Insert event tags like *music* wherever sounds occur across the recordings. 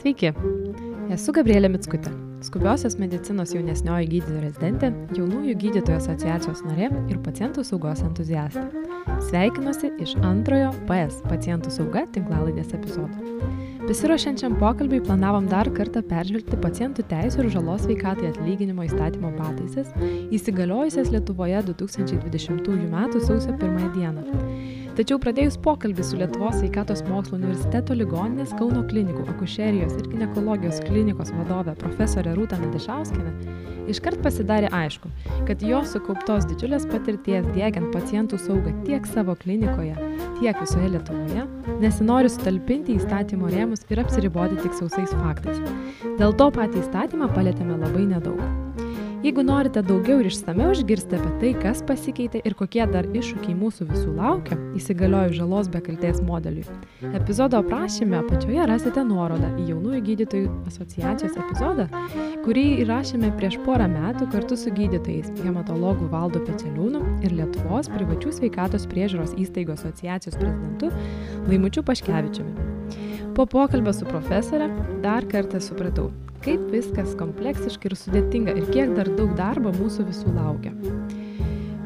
Sveiki, esu Gabrielė Mitskutė, skubiosios medicinos jaunesnioji gydytojo rezidentė, jaunųjų gydytojų asociacijos narė ir pacientų saugos entuziastė. Sveikinuosi iš antrojo PS pacientų sauga tinklalaidės epizodo. Besiruošiančiam pokalbiui planavom dar kartą peržvelgti pacientų teisų ir žalos veikatai atlyginimo įstatymo pataisas, įsigaliojusias Lietuvoje 2020 m. sausio 1 dieną tačiau pradėjus pokalbį su lietuvos sveikatos mokslų universiteto ligoninės kauno klinikų akušerijos ir ginekologijos klinikos vadove profesore rūta nadišauskiene iškart pasidarė aišku kad jos sukauptos didžiulės patirties diegiant pacientų saugą tiek savo klinikoje tiek visoje lietuvoje nesinori sutalpinti į įstatymo rėmus ir apsiriboti tik sausais faktais. Dėl to patį įstatymą palietėme labai nedaug Jeigu norite daugiau ir išsameu išgirsti apie tai, kas pasikeitė ir kokie dar iššūkiai mūsų visų laukia, įsigaliojus žalos be kalties modeliui, epizodo aprašyme apačioje rasite nuorodą į jaunųjų gydytojų asociacijos epizodą, kurį įrašėme prieš porą metų kartu su gydytojais hematologu Valdu Peceliūnu ir Lietuvos privačių sveikatos priežiūros įstaigų asociacijos prezidentu Laimučiu Paškevičiumi. Po pokalbio su profesorė dar kartą supratau, kaip viskas kompleksiška ir sudėtinga ir kiek dar daug darbo mūsų visų laukia.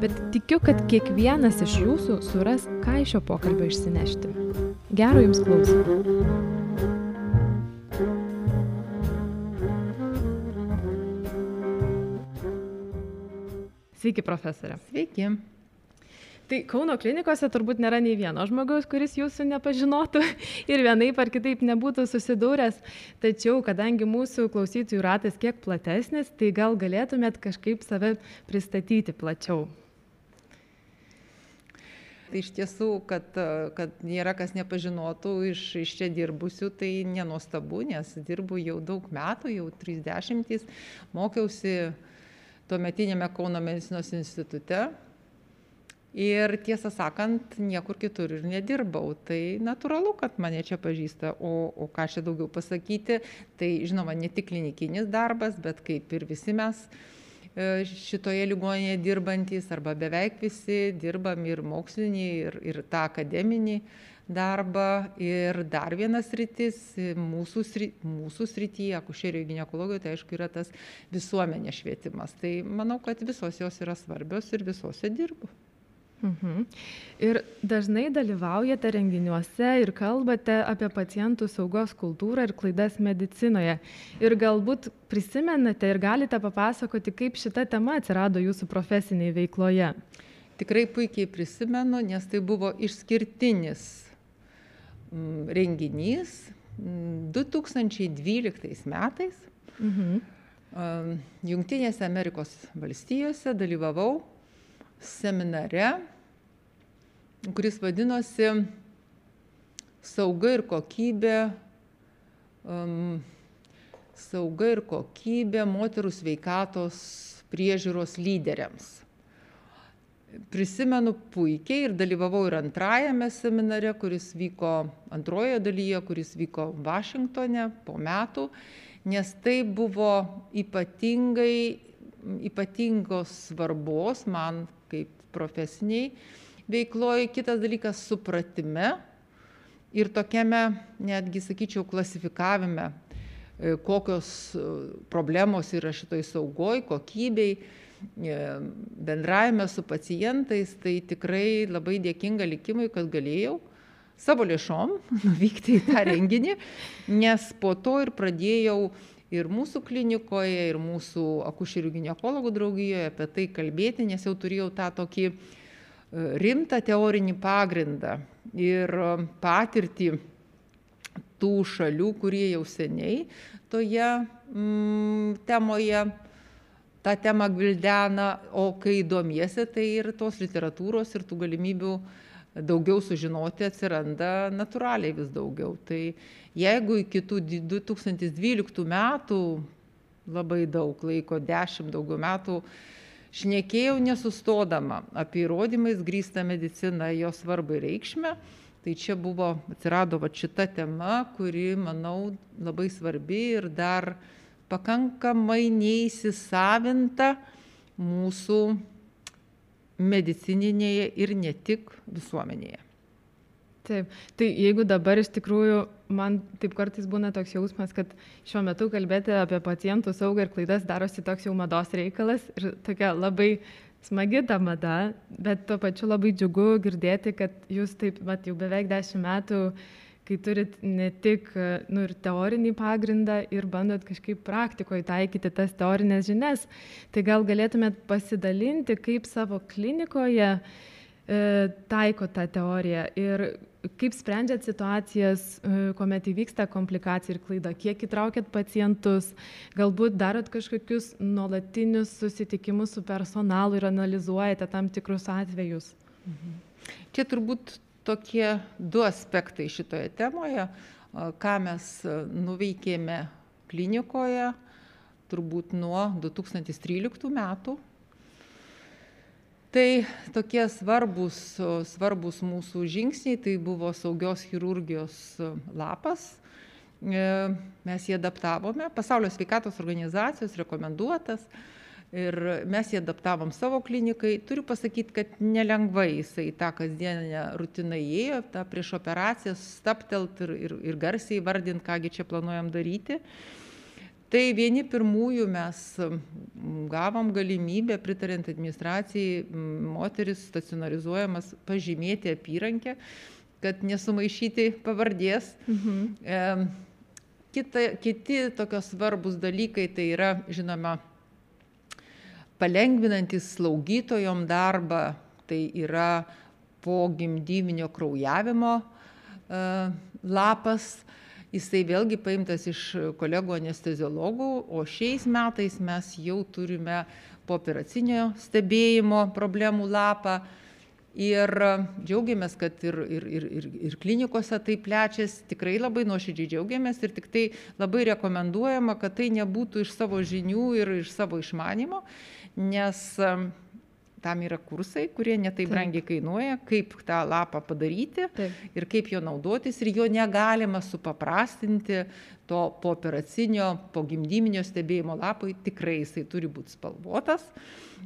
Bet tikiu, kad kiekvienas iš jūsų suras, ką iš šio pokalbio išsinešti. Gero jums klausimų. Sveiki, profesorė. Sveiki. Tai Kauno klinikose turbūt nėra nei vieno žmogaus, kuris jūsų nepažinotų *laughs* ir vienaip ar kitaip nebūtų susidūręs. Tačiau, kadangi mūsų klausytojų ratas kiek platesnis, tai gal galėtumėt kažkaip save pristatyti plačiau. Tai iš tiesų, kad, kad nėra kas nepažinotų iš, iš čia dirbusių, tai nenuostabu, nes dirbu jau daug metų, jau 30, mokiausi tuometinėme Kauno medicinos institute, ir tiesą sakant niekur kitur ir nedirbau. Tai natūralu kad mane čia pažįsta. O o ką čia daugiau pasakyti? Tai žinoma ne tik klinikinis darbas bet kaip ir visi mes e, šitoje ligoninėje dirbantys arba beveik visi dirbam ir mokslinį ir ir tą akademinį darbą. Ir dar viena sritis mūsų sri mūsų srity akušerijoj ginekologijoj tai aišku yra tas visuomenės švietimas. Tai manau kad visos jos yra svarbios ir visose dirbu Mhm. Ir dažnai dalyvaujate renginiuose ir kalbate apie pacientų saugos kultūrą ir klaidas medicinoje. Ir galbūt prisimenate ir galite papasakoti, kaip šita tema atsirado jūsų profesiniai veikloje. Tikrai puikiai prisimenu, nes tai buvo išskirtinis mm, renginys 2012 mm, metais. Mhm. Junktinėse Amerikos valstijose dalyvavau seminare kuris vadinosi Sauga ir kokybė, um, sauga ir kokybė moterų sveikatos priežiūros lyderiams. Prisimenu puikiai ir dalyvavau ir antrajame seminare, kuris vyko antrojoje dalyje, kuris vyko Vašingtone po metų, nes tai buvo ypatingai, ypatingos svarbos man kaip profesiniai veikloj, kitas dalykas supratime. Ir tokiame, netgi sakyčiau, klasifikavime, e, kokios e, problemos yra šitoj saugoj, kokybei, e, bendravime su pacientais, tai tikrai labai dėkinga likimui, kad galėjau savo lėšom *laughs* nuvykti į tą renginį, nes po to ir pradėjau ir mūsų klinikoje, ir mūsų akušerių gynekologų draugijoje apie tai kalbėti, nes jau turėjau tą tokį rimtą teorinį pagrindą ir patirtį tų šalių, kurie jau seniai toje mm, temoje tą temą gvildena, o kai domiesi, tai ir tos literatūros ir tų galimybių daugiau sužinoti atsiranda natūraliai vis daugiau. Tai jeigu iki tų 2012 metų labai daug laiko, 10 daugiau metų, šnekėjau nesustodama apie įrodymais grįstą mediciną, jos svarbą ir reikšmę. Tai čia buvo, atsirado va šita tema, kuri, manau, labai svarbi ir dar pakankamai neįsisavinta mūsų medicininėje ir ne tik visuomenėje. Taip, tai jeigu dabar iš tikrųjų man taip kartais būna toks jausmas, kad šiuo metu kalbėti apie pacientų saugą ir klaidas darosi toks jau mados reikalas ir tokia labai smagi ta mada, bet tuo pačiu labai džiugu girdėti, kad jūs taip, mat, jau beveik dešimt metų kai turit ne tik nu, ir teorinį pagrindą ir bandot kažkaip praktikoje taikyti tas teorinės žinias, tai gal galėtumėt pasidalinti, kaip savo klinikoje e, taiko tą teoriją ir kaip sprendžiat situacijas, e, kuomet įvyksta komplikacija ir klaida, kiek įtraukiat pacientus, galbūt darot kažkokius nuolatinius susitikimus su personalu ir analizuojate tam tikrus atvejus. Mhm. Čia turbūt tokie du aspektai šitoje temoje, ką mes nuveikėme klinikoje turbūt nuo 2013 metų tai tokie svarbūs svarbūs mūsų žingsniai. Tai buvo saugios chirurgijos lapas. E, mes jį adaptavome. Pasaulio sveikatos organizacijos rekomenduotas. Ir mes jį adaptavom savo klinikai. Turiu pasakyt kad nelengvai jisai į tą kasdieninę rutiną įėjo tą prieš operaciją stabtelt ir ir ir garsiai įvardint ką gi čia planuojam daryti tai vieni pirmųjų mes gavom galimybę pritariant administracijai moteris stacionarizuojamas pažymėti apyrankę, kad nesumaišyti pavardės. Mhm. Kita, kiti tokios svarbus dalykai tai yra, žinoma, palengvinantis slaugytojom darbą, tai yra po gimdyvinio kraujavimo e, lapas jisai vėlgi paimtas iš kolegų anesteziologų, o šiais metais mes jau turime pooperacinio stebėjimo problemų lapą. Ir džiaugiamės, kad ir, ir, ir, ir, ir klinikose tai plečiasi, tikrai labai nuoširdžiai džiaugiamės ir tik tai labai rekomenduojama, kad tai nebūtų iš savo žinių ir iš savo išmanimo, nes tam yra kursai, kurie netai brangiai kainuoja, kaip tą lapą padaryti Taip. ir kaip jo naudotis. Ir jo negalima supaprastinti to pooperacinio, pogimdyminio stebėjimo lapui, tikrai jisai turi būti spalvotas,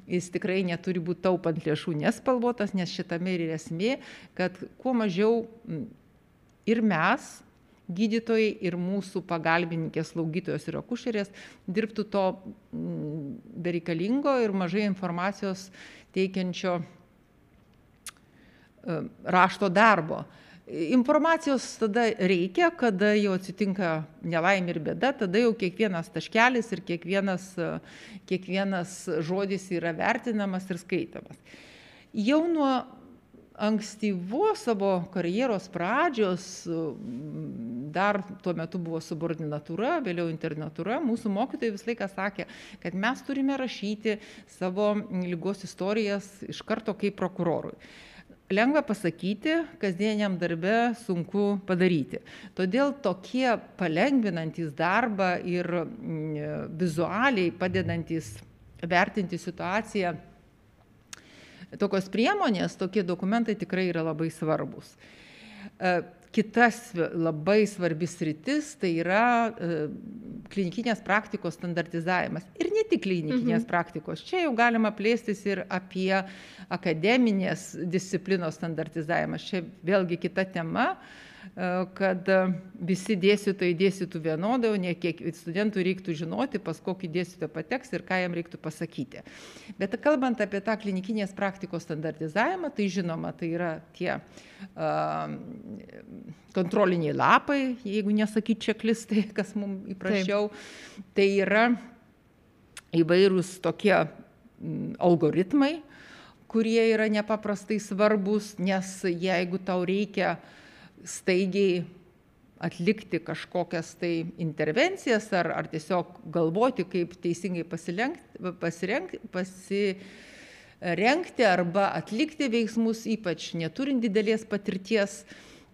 jis tikrai neturi būti taupant lėšų nespalvotas, nes šitame ir esmė, kad kuo mažiau ir mes, gydytojai ir mūsų pagalbininkės slaugytojos ir akušerės dirbtų to bereikalingo ir mažai informacijos teikiančio e, rašto darbo. Informacijos tada reikia, kada jau atsitinka nelaimė ir bėda, tada jau kiekvienas taškelis ir kiekvienas, e, kiekvienas žodis yra vertinamas ir skaitamas. Jau nuo ankstyvos savo karjeros pradžios, dar tuo metu buvo subordinatūra, vėliau internatūra, mūsų mokytojai visą laiką sakė, kad mes turime rašyti savo lygos istorijas iš karto kaip prokurorui. Lengva pasakyti, kasdieniam darbe sunku padaryti. Todėl tokie palengvinantis darbą ir vizualiai padedantis vertinti situaciją tokios priemonės, tokie dokumentai tikrai yra labai svarbus. E, kitas labai svarbis rytis tai yra e, klinikinės praktikos standartizavimas. Ir ne tik klinikinės mhm. praktikos. Čia jau galima plėstis ir apie akademinės disciplinos standartizavimas. Čia vėlgi kita tema kad visi dėstytojai dėstytų vienodai, o ne kiek studentų reiktų žinoti, pas kokį dėstytoją pateks ir ką jam reiktų pasakyti. Bet kalbant apie tą klinikinės praktikos standartizavimą, tai žinoma, tai yra tie uh, kontroliniai lapai, jeigu nesakyti čeklistai, *laughs* kas mums įprašiau, Taip. tai yra įvairūs tokie algoritmai, kurie yra nepaprastai svarbus, nes jeigu tau reikia uh, staigiai atlikti kažkokias tai intervencijas ar, ar tiesiog galvoti, kaip teisingai pasirengti, pasirengti arba atlikti veiksmus, ypač neturint didelės patirties.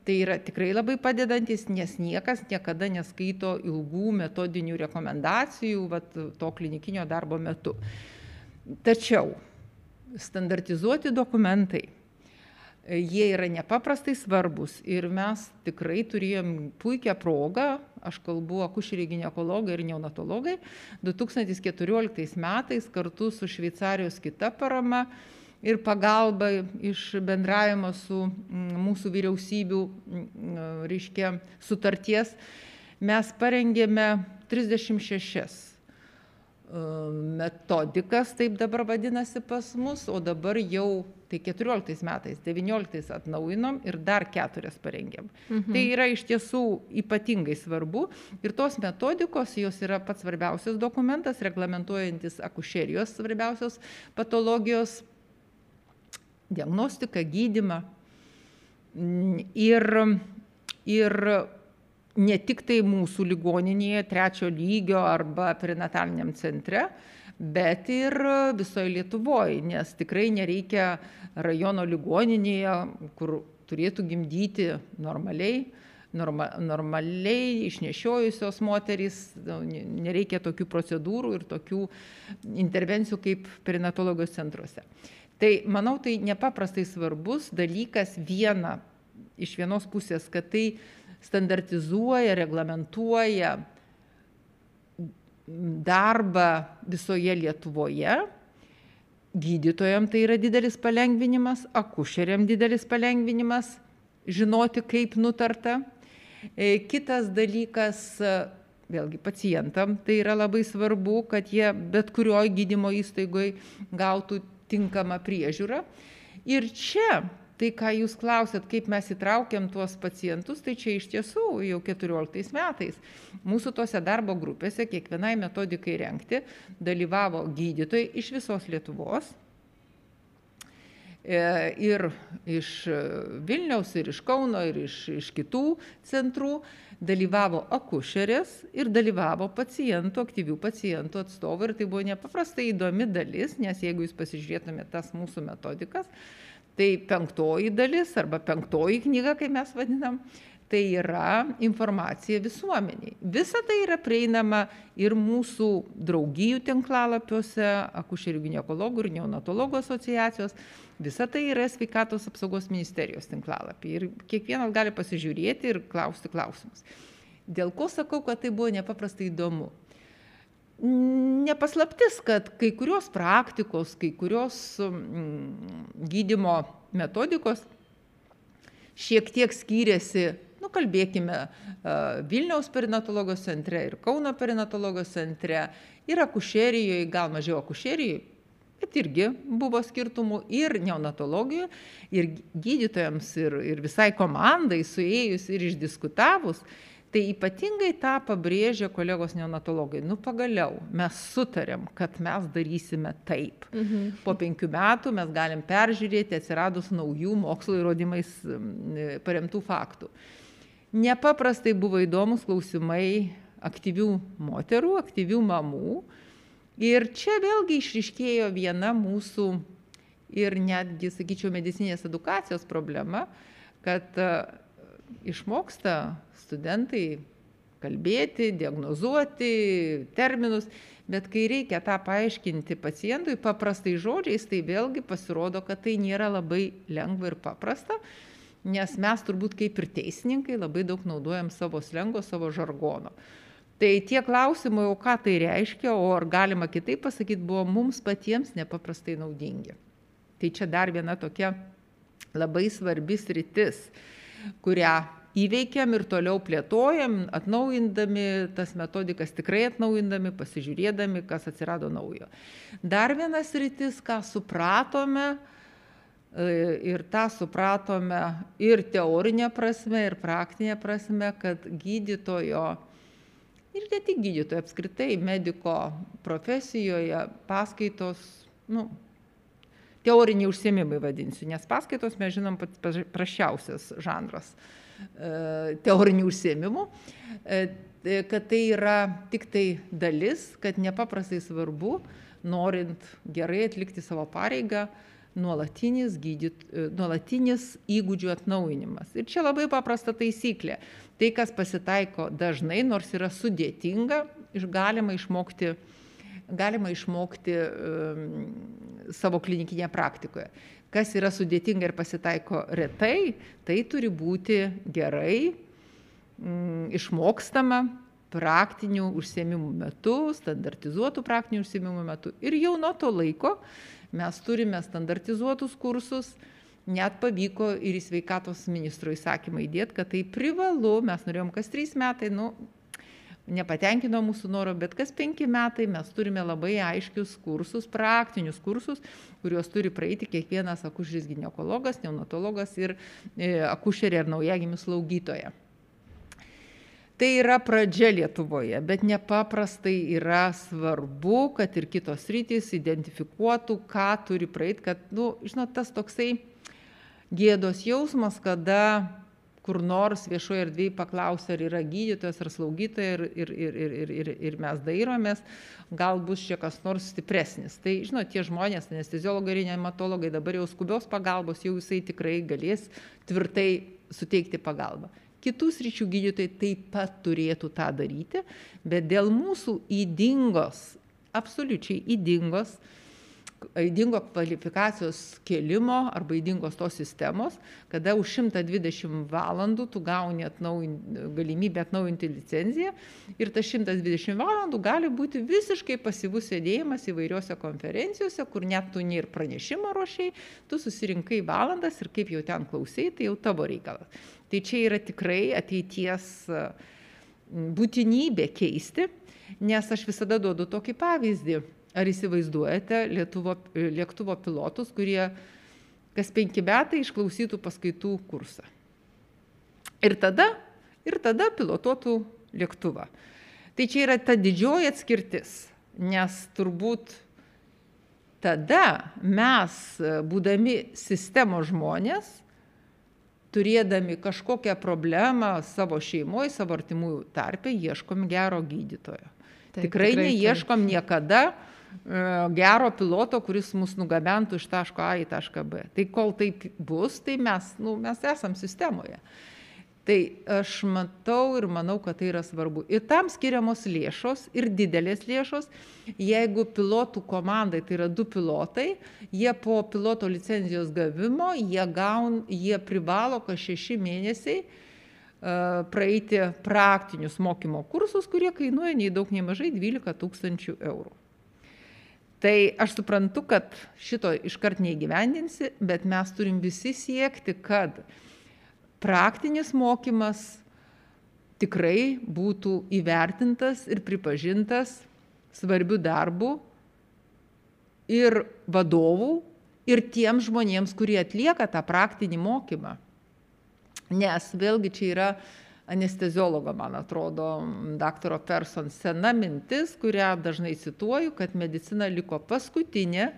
Tai yra tikrai labai padedantis, nes niekas niekada neskaito ilgų metodinių rekomendacijų vat, to klinikinio darbo metu. Tačiau standartizuoti dokumentai jie yra nepaprastai svarbūs ir mes tikrai turėjom puikią progą, aš kalbu akušeriai gynekologai ir neonatologai, 2014 metais kartu su Šveicarijos kita parama ir pagalba iš bendravimo su mūsų vyriausybių, reiškia, sutarties, mes parengėme 36 metodikas, taip dabar vadinasi pas mus, o dabar jau tai 14 metais, 19 atnaujinom ir dar keturias parengėm. Mhm. Tai yra iš tiesų ypatingai svarbu ir tos metodikos, jos yra pats svarbiausias dokumentas, reglamentuojantis akušerijos svarbiausios patologijos diagnostiką, gydimą. Ir, ir ne tik tai mūsų ligoninėje trečio lygio arba perinataliniam centre, bet ir visoje Lietuvoje, nes tikrai nereikia rajono ligoninėje, kur turėtų gimdyti normaliai, norma, normaliai išnešiojusios moterys, nu, nereikia tokių procedūrų ir tokių intervencijų kaip perinatologijos centruose. Tai manau, tai nepaprastai svarbus dalykas viena, iš vienos pusės, kad tai standartizuoja, reglamentuoja darbą visoje Lietuvoje. Gydytojams tai yra didelis palengvinimas, akušeriam didelis palengvinimas, žinoti, kaip nutarta. E, kitas dalykas, vėlgi pacientam, tai yra labai svarbu, kad jie bet kurioje gydymo įstaigoje gautų tinkamą priežiūrą. Ir čia tai ką jūs klausėt kaip mes įtraukiam tuos pacientus tai čia iš tiesų jau keturioliktais metais. Mūsų tose darbo grupėse kiekvienai metodikai rengti dalyvavo gydytojai iš visos lietuvos. E, ir iš Vilniaus, ir iš Kauno, ir iš, iš kitų centrų dalyvavo akušerės ir dalyvavo pacientų, aktyvių pacientų atstovai. Ir tai buvo nepaprastai įdomi dalis, nes jeigu jūs pasižiūrėtumėte tas mūsų metodikas, Tai penktoji dalis arba penktoji knyga, kaip mes vadinam, tai yra informacija visuomeniai. Visa tai yra prieinama ir mūsų draugijų tinklalapiuose, akušerių gynekologų ir neonatologų asociacijos. Visa tai yra sveikatos apsaugos ministerijos tinklalapį ir kiekvienas gali pasižiūrėti ir klausti klausimus. Dėl ko sakau, kad tai buvo nepaprastai įdomu? Nepaslaptis, kad kai kurios praktikos, kai kurios mm, gydimo metodikos šiek tiek skyrėsi, nu kalbėkime, Vilniaus perinatologijos centre ir Kauno perinatologijos centre. Ir akušerijoje, gal mažiau akušerijoje, bet irgi buvo skirtumų ir neonatologijoje, ir gydytojams, ir, ir visai komandai suėjus ir išdiskutavus, Tai ypatingai tą pabrėžia kolegos neonatologai. Nu pagaliau mes sutarėm, kad mes darysime taip. Mhm. Po penkių metų mes galim peržiūrėti atsiradus naujų mokslo įrodymais paremtų faktų. Nepaprastai buvo įdomus klausimai aktyvių moterų, aktyvių mamų. Ir čia vėlgi išriškėjo viena mūsų ir netgi, sakyčiau, medicinės edukacijos problema, kad išmoksta studentai kalbėti, diagnozuoti terminus, bet kai reikia tą paaiškinti pacientui paprastai žodžiais, tai vėlgi pasirodo, kad tai nėra labai lengva ir paprasta, nes mes turbūt kaip ir teisininkai labai daug naudojam savo slengo, savo žargono. Tai tie klausimai, o ką tai reiškia, o ar galima kitaip pasakyti, buvo mums patiems nepaprastai naudingi. Tai čia dar viena tokia labai svarbis rytis, kurią įveikėm ir toliau plėtojam, atnaujindami tas metodikas, tikrai atnaujindami, pasižiūrėdami, kas atsirado naujo. Dar vienas rytis, ką supratome, e, ir tą supratome ir teorinė prasme, ir praktinė prasme, kad gydytojo, ir ne tik gydytojo, apskritai mediko profesijoje paskaitos, nu, teoriniai užsiemimai vadinsiu, nes paskaitos mes žinom pats prašiausias žanras teorinių užsiemimų, e, kad tai yra tik tai dalis, kad nepaprastai svarbu, norint gerai atlikti savo pareigą, nuolatinis, gydyt, e, nuolatinis įgūdžių atnaujinimas. Ir čia labai paprasta taisyklė. Tai, kas pasitaiko dažnai, nors yra sudėtinga, galima išmokti, galima išmokti um, savo klinikinėje praktikoje kas yra sudėtinga ir pasitaiko retai, tai turi būti gerai mm, išmokstama praktinių užsiemimų metu, standartizuotų praktinių užsiemimų metu. Ir jau nuo to laiko mes turime standartizuotus kursus, net pavyko ir į sveikatos ministro įsakymą įdėti, kad tai privalu, mes norėjom kas trys metai, nu, nepatenkino mūsų noro, bet kas penki metai mes turime labai aiškius kursus, praktinius kursus, kuriuos turi praeiti kiekvienas akušeris gynekologas, neonatologas ir e, akušerė ir naujagimių slaugytoja. Tai yra pradžia Lietuvoje, bet nepaprastai yra svarbu, kad ir kitos rytis identifikuotų, ką turi praeiti, kad, na, nu, žinot, tas toksai gėdos jausmas, kada kur nors viešoje erdvėje paklausia, ar yra gydytojas ar slaugytoja ir, ir, ir, ir, ir, ir mes dairomės, gal bus čia kas nors stipresnis. Tai, žinot, tie žmonės, anesteziologai ir nematologai, dabar jau skubios pagalbos, jau jisai tikrai galės tvirtai suteikti pagalbą. Kitus ryčių gydytojai taip pat turėtų tą daryti, bet dėl mūsų įdingos, absoliučiai įdingos, ydingo kvalifikacijos kėlimo arba ydingos tos sistemos, kada už 120 valandų tu gauni atnaujin, galimybę atnaujinti licenciją ir tas 120 valandų gali būti visiškai pasyvus sėdėjimas įvairiuose konferencijose, kur net tu nei ir pranešimą ruošiai, tu susirinkai valandas ir kaip jau ten klausai, tai jau tavo reikalas. Tai čia yra tikrai ateities būtinybė keisti, nes aš visada duodu tokį pavyzdį Ar įsivaizduojate Lietuvo, lėktuvo pilotus, kurie kas penki metai išklausytų paskaitų kursą. Ir tada, ir tada pilotuotų lėktuvą. Tai čia yra ta didžioji atskirtis, nes turbūt tada mes, būdami sistemos žmonės, turėdami kažkokią problemą savo šeimoje, savo artimųjų tarpe, ieškom gero gydytojo. Taip, tikrai, tikrai neieškom taip. niekada gero piloto, kuris mus nugabentų iš taško A į tašką B. Tai kol taip bus, tai mes, nu, mes esam sistemoje. Tai aš matau ir manau, kad tai yra svarbu. Ir tam skiriamos lėšos ir didelės lėšos. Jeigu pilotų komandai, tai yra du pilotai, jie po piloto licenzijos gavimo, jie, gaun, jie privalo kas šeši mėnesiai uh, praeiti praktinius mokymo kursus, kurie kainuoja nei daug, nei mažai 12 tūkstančių eurų. Tai aš suprantu, kad šito iškart neįgyvendinsi, bet mes turim visi siekti, kad praktinis mokymas tikrai būtų įvertintas ir pripažintas svarbių darbų ir vadovų, ir tiems žmonėms, kurie atlieka tą praktinį mokymą. Nes vėlgi čia yra anesteziologo, man atrodo, daktaro Person sena mintis, kurią dažnai cituoju, kad medicina liko paskutinė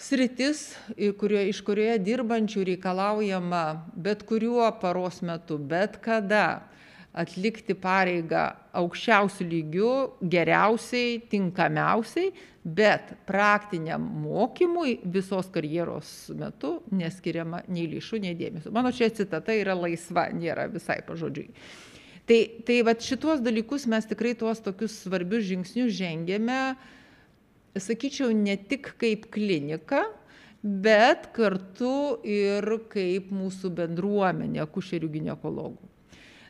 sritis, kurio, iš kurioje dirbančių reikalaujama bet kuriuo paros metu, bet kada atlikti pareigą aukščiausių lygių, geriausiai, tinkamiausiai, bet praktiniam mokymui visos karjeros metu neskiriama nei lėšų, nei dėmesio. Mano čia citata yra laisva, nėra visai pažodžiui. Tai, tai va šituos dalykus mes tikrai tuos tokius svarbius žingsnius žengėme, sakyčiau, ne tik kaip klinika, bet kartu ir kaip mūsų bendruomenė akušerių gynekologų.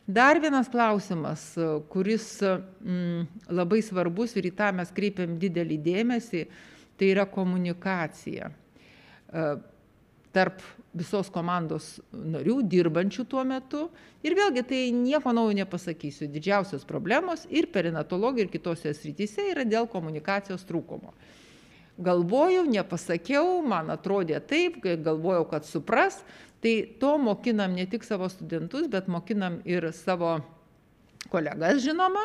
Dar vienas klausimas, kuris mm, labai svarbus ir į tą mes kreipiam didelį dėmesį, tai yra komunikacija e, tarp visos komandos narių, dirbančių tuo metu. Ir vėlgi tai nieko naujo nepasakysiu. Didžiausios problemos ir perinatologijoje, ir kitose srityse yra dėl komunikacijos trūkumo. Galvojau, nepasakiau, man atrodė taip, galvojau, kad supras, Tai to mokinam ne tik savo studentus, bet mokinam ir savo kolegas žinoma,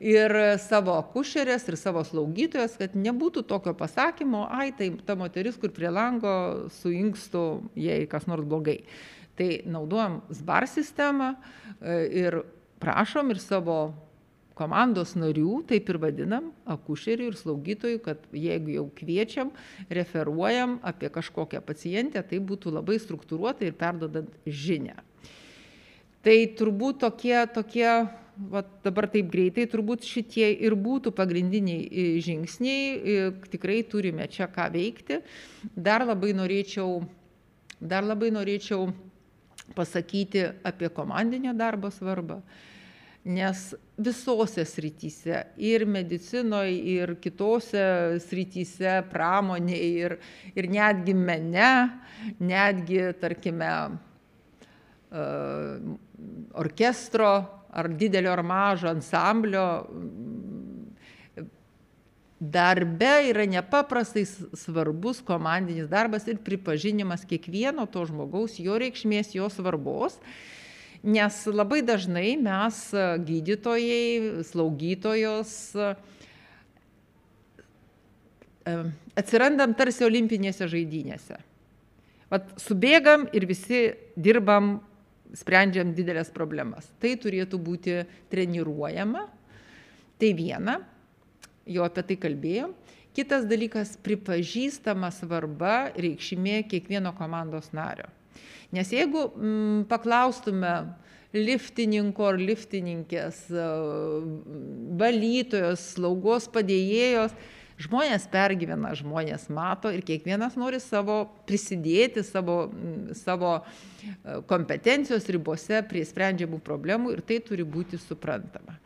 ir savo akušerės, ir savo slaugytojas, kad nebūtų tokio pasakymo, ai, tai ta moteris, kur prie lango suinkstų, jei kas nors blogai. Tai naudojam SBAR sistemą e, ir prašom ir savo komandos narių, taip ir vadinam, akušerių ir slaugytojų, kad jeigu jau kviečiam, referuojam apie kažkokią pacientę, tai būtų labai struktūruota ir perdodant žinę. Tai turbūt tokie, tokie va, dabar taip greitai, turbūt šitie ir būtų pagrindiniai e, žingsniai, e, tikrai turime čia ką veikti. Dar labai norėčiau, dar labai norėčiau pasakyti apie komandinio darbo svarbą nes visose srityse ir medicinoj ir kitose srityse pramonėj ir ir netgi mene netgi tarkime e, orkestro ar didelio ar mažo ansamblio darbe yra nepaprastai svarbus komandinis darbas ir pripažinimas kiekvieno to žmogaus jo reikšmės jo svarbos nes labai dažnai mes gydytojai slaugytojos atsirandam tarsi olimpinėse žaidynėse. Vat subėgam ir visi dirbam, sprendžiam didelės problemas. Tai turėtų būti treniruojama. Tai viena, jau apie tai kalbėjom. Kitas dalykas - pripažįstama svarba, reikšmė kiekvieno komandos nario. Nes jeigu mm, paklaustume liftininko ar liftininkės, valytojos, slaugos padėjėjos, žmonės pergyvena, žmonės mato ir kiekvienas nori savo prisidėti, savo, mm, savo kompetencijos ribose prie sprendžiamų problemų ir tai turi būti suprantama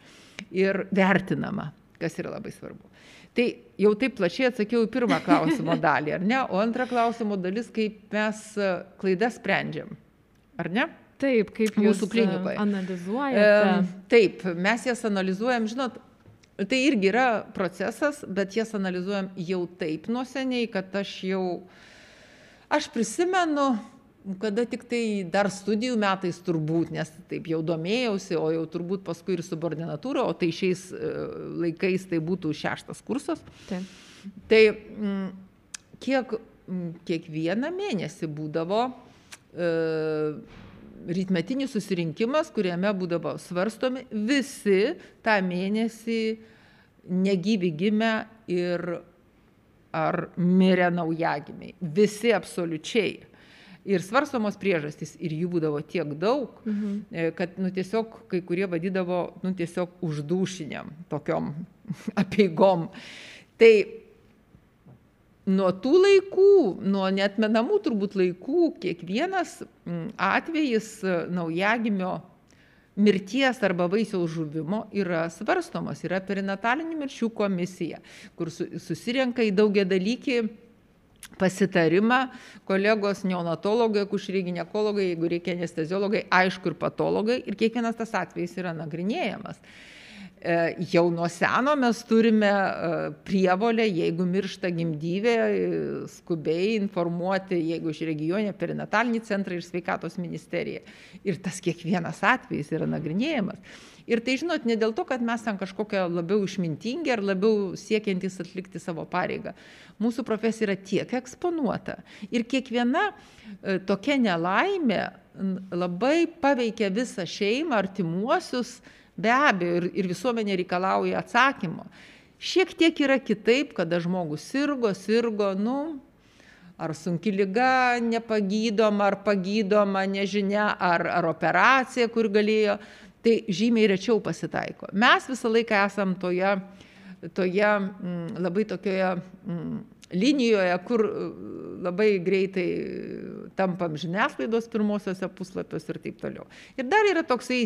ir vertinama, kas yra labai svarbu. Tai jau taip plačiai atsakiau į pirmą klausimo dalį, ar ne? O antra klausimo dalis, kaip mes e, klaidas sprendžiam, ar ne? Taip, kaip mūsų e, klinikoje. Analizuojate. E, taip, mes jas analizuojam, žinot, tai irgi yra procesas, bet jas analizuojam jau taip nuo seniai, kad aš jau, aš prisimenu, kada tik tai dar studijų metais turbūt, nes taip jau domėjausi, o jau turbūt paskui ir subordinatūra, o tai šiais e, laikais tai būtų šeštas kursas. Taip. Tai mm, kiek, mm, kiekvieną mėnesį būdavo e, rytmetinis susirinkimas, kuriame būdavo svarstomi visi tą mėnesį negyvi gimę ir ar mirę naujagimiai. Visi absoliučiai ir svarstomos priežastys ir jų būdavo tiek daug, mhm. E, kad nu, tiesiog kai kurie vadydavo nu, tiesiog uždušiniam tokiom *laughs* apieigom. Tai nuo tų laikų, nuo netmenamų turbūt laikų, kiekvienas atvejis e, naujagimio mirties arba vaisiaus žuvimo yra svarstomas, yra perinatalinių mirčių komisija, kur susirenka į daugia dalykį pasitarimą kolegos neonatologai, akušeriai gynekologai, jeigu reikia anesteziologai, aišku ir patologai ir kiekvienas tas atvejis yra nagrinėjamas. E, jau nuo seno mes turime e, prievolę, jeigu miršta gimdyvė, e, skubiai informuoti, jeigu iš regione, perinatalinį centrą ir sveikatos ministeriją. Ir tas kiekvienas atvejis yra nagrinėjamas. Ir tai, žinot, ne dėl to, kad mes ten kažkokie labiau išmintingi ar labiau siekiantys atlikti savo pareigą. Mūsų profesija yra tiek eksponuota. Ir kiekviena tokia nelaimė labai paveikia visą šeimą, artimuosius, be abejo, ir, ir visuomenė reikalauja atsakymo. Šiek tiek yra kitaip, kada žmogus sirgo, sirgo, nu, ar sunki lyga nepagydoma, ar pagydoma, nežinia, ar, ar operacija, kur galėjo tai žymiai rečiau pasitaiko. Mes visą laiką esam toje, toje mm, labai tokioje mm, linijoje, kur mm, labai greitai tampam žiniasklaidos pirmosiose puslapiuose ir taip toliau. Ir dar yra toksai